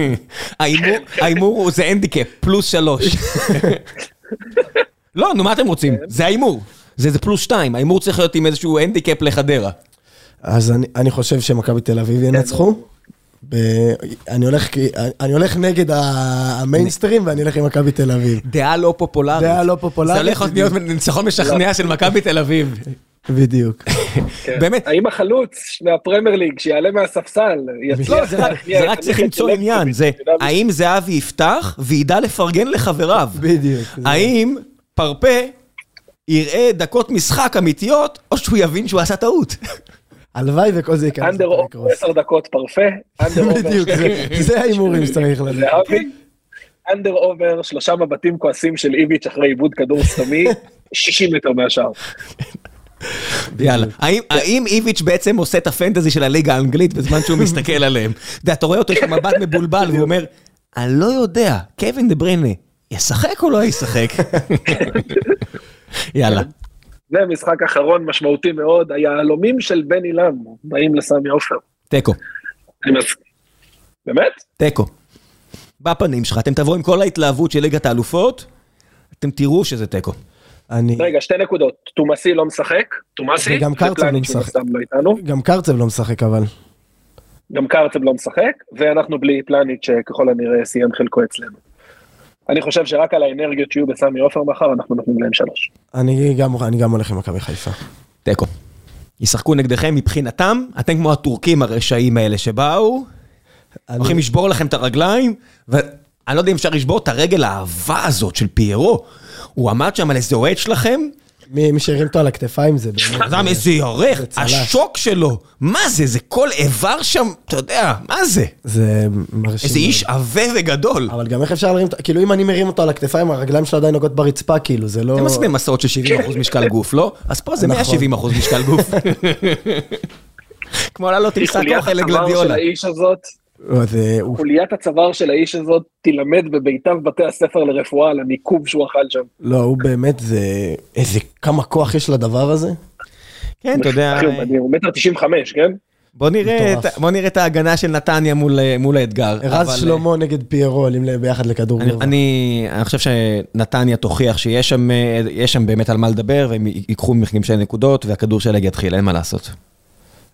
ההימור- ההימור הוא זה הנדיקאפ, פלוס שלוש. לא, נו מה אתם רוצים? זה ההימור. זה זה פלוס שתיים, ההימור צריך להיות עם איזשהו הנדיקאפ לחדרה. אז אני, אני חושב שמכבי תל אביב ינצחו. ב... אני, הולך, אני הולך נגד המיינסטרים ואני אלך עם מכבי תל אביב. דעה לא פופולרית. דעה לא פופולרית. זה הולך להיות ניצחון משכנע של מכבי תל אביב. בדיוק. כן. באמת. האם החלוץ מהפרמייר ליג שיעלה מהספסל יצליח זה רק- להכניע זה רק צריך למצוא עניין, זה האם זהבי יפתח וידע לפרגן לחבריו. בדיוק. האם פרפה יראה דקות משחק אמיתיות, או שהוא יבין שהוא עשה טעות. הלוואי וכל זה ייכנס. אנדר אובר. עשר דקות פרפה, under over בדיוק, זה- ההימורים שצריך לדעת. under over שלושה מבטים כועסים של איביץ' אחרי עיבוד כדור סתמי, 60 מטר מהשאר. יאללה. האם- איביץ' בעצם עושה את ה fantasy של הליגה האנגלית בזמן שהוא מסתכל עליהם? אתה יודע, אתה רואה אותו, יש לו מבט מבולבל, והוא אומר, אני לא יודע, קווין דה בריינה, ישחק או לא ישחק? יאללה. ומשחק אחרון משמעותי מאוד, היהלומים של בן אילם באים לסמי עופר. תיקו, באמת? תיקו. בפנים שלך, אתם תבואו עם כל ההתלהבות של ליגת האלופות, אתם תראו שזה תיקו. אני... רגע, שתי נקודות. תומאסי לא משחק, תומאסי, וגם קרצב לא משחק. גם קרצב לא משחק אבל. גם קרצב לא משחק, ואנחנו בלי פלניץ' שככל הנראה סיים חלקו אצלנו. אני חושב שרק על האנרגיות שיהיו בסמי עופר מחר, אנחנו נותנים להם שלוש. אני גם, אני גם הולך עם מכבי חיפה. תיקו. ישחקו נגדכם מבחינתם, אתם כמו הטורקים הרשעים האלה שבאו, אני- הולכים לשבור לכם את הרגליים, ואני לא יודע אם אפשר לשבור את הרגל האהבה הזאת של פיירו. הוא עמד שם על איזה אוהד שלכם, מי שהרים אותו על הכתפיים זה באמת... אדם איזה ירך, צל"ש. השוק שלו, מה זה, זה כל איבר שם, אתה יודע, מה זה? זה מרשים. איזה. איש עבה וגדול. אבל גם איך אפשר להרים, אותו- כאילו אם אני מרים אותו על הכתפיים, הרגליים שלו עדיין נוגעות ברצפה, כאילו, זה לא... אתם עשיתם מסעות של 70% משקל גוף, לא? אז פה זה נכון. 170% משקל גוף. כמו לעלות עם שק חוליית אוכל הצוואר של לגלדיולה. לא, חוליית הצוואר של האיש הזאת תילמד בביתיו בתי הספר לרפואה על הניקוב שהוא אכל שם. לא, הוא באמת, זה... איזה... כמה כוח יש לדבר הזה? כן, אתה יודע, הוא מטר 95, כן? בוא נראה. את- בוא נראה את ההגנה של נתניה מול אה, מול האתגר. רז אבל, שלמה נגד פיירו עולים ביחד לכדור אני- גובה. אני אני חושב שנתניה תוכיח שיש שם אה, שם באמת על מה לדבר, והם ייקחו ממכם שתי נקודות, והכדור שלג יתחיל, אין מה לעשות.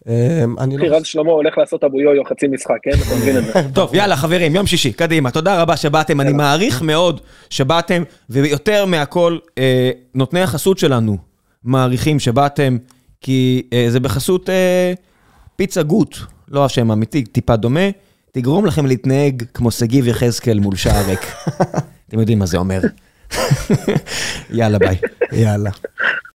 אמ, אני לא... רז שלמה הולך לעשות אבו יויו חצי משחק, כן? אתה מבין את זה. טוב, יאללה חברים, יום שישי, קדימה. תודה רבה שבאתם, אני מעריך מאוד שבאתם, ויותר מהכל, אה, נותני החסות שלנו מעריכים שבאתם, כי אה, זה בחסות אה, פיצה גוט, לא השם האמיתי, טיפה דומה, תגרום לכם להתנהג כמו שגיב יחזקאל מול שער ריק. אתם יודעים מה זה אומר. יאללה, ביי. יאללה.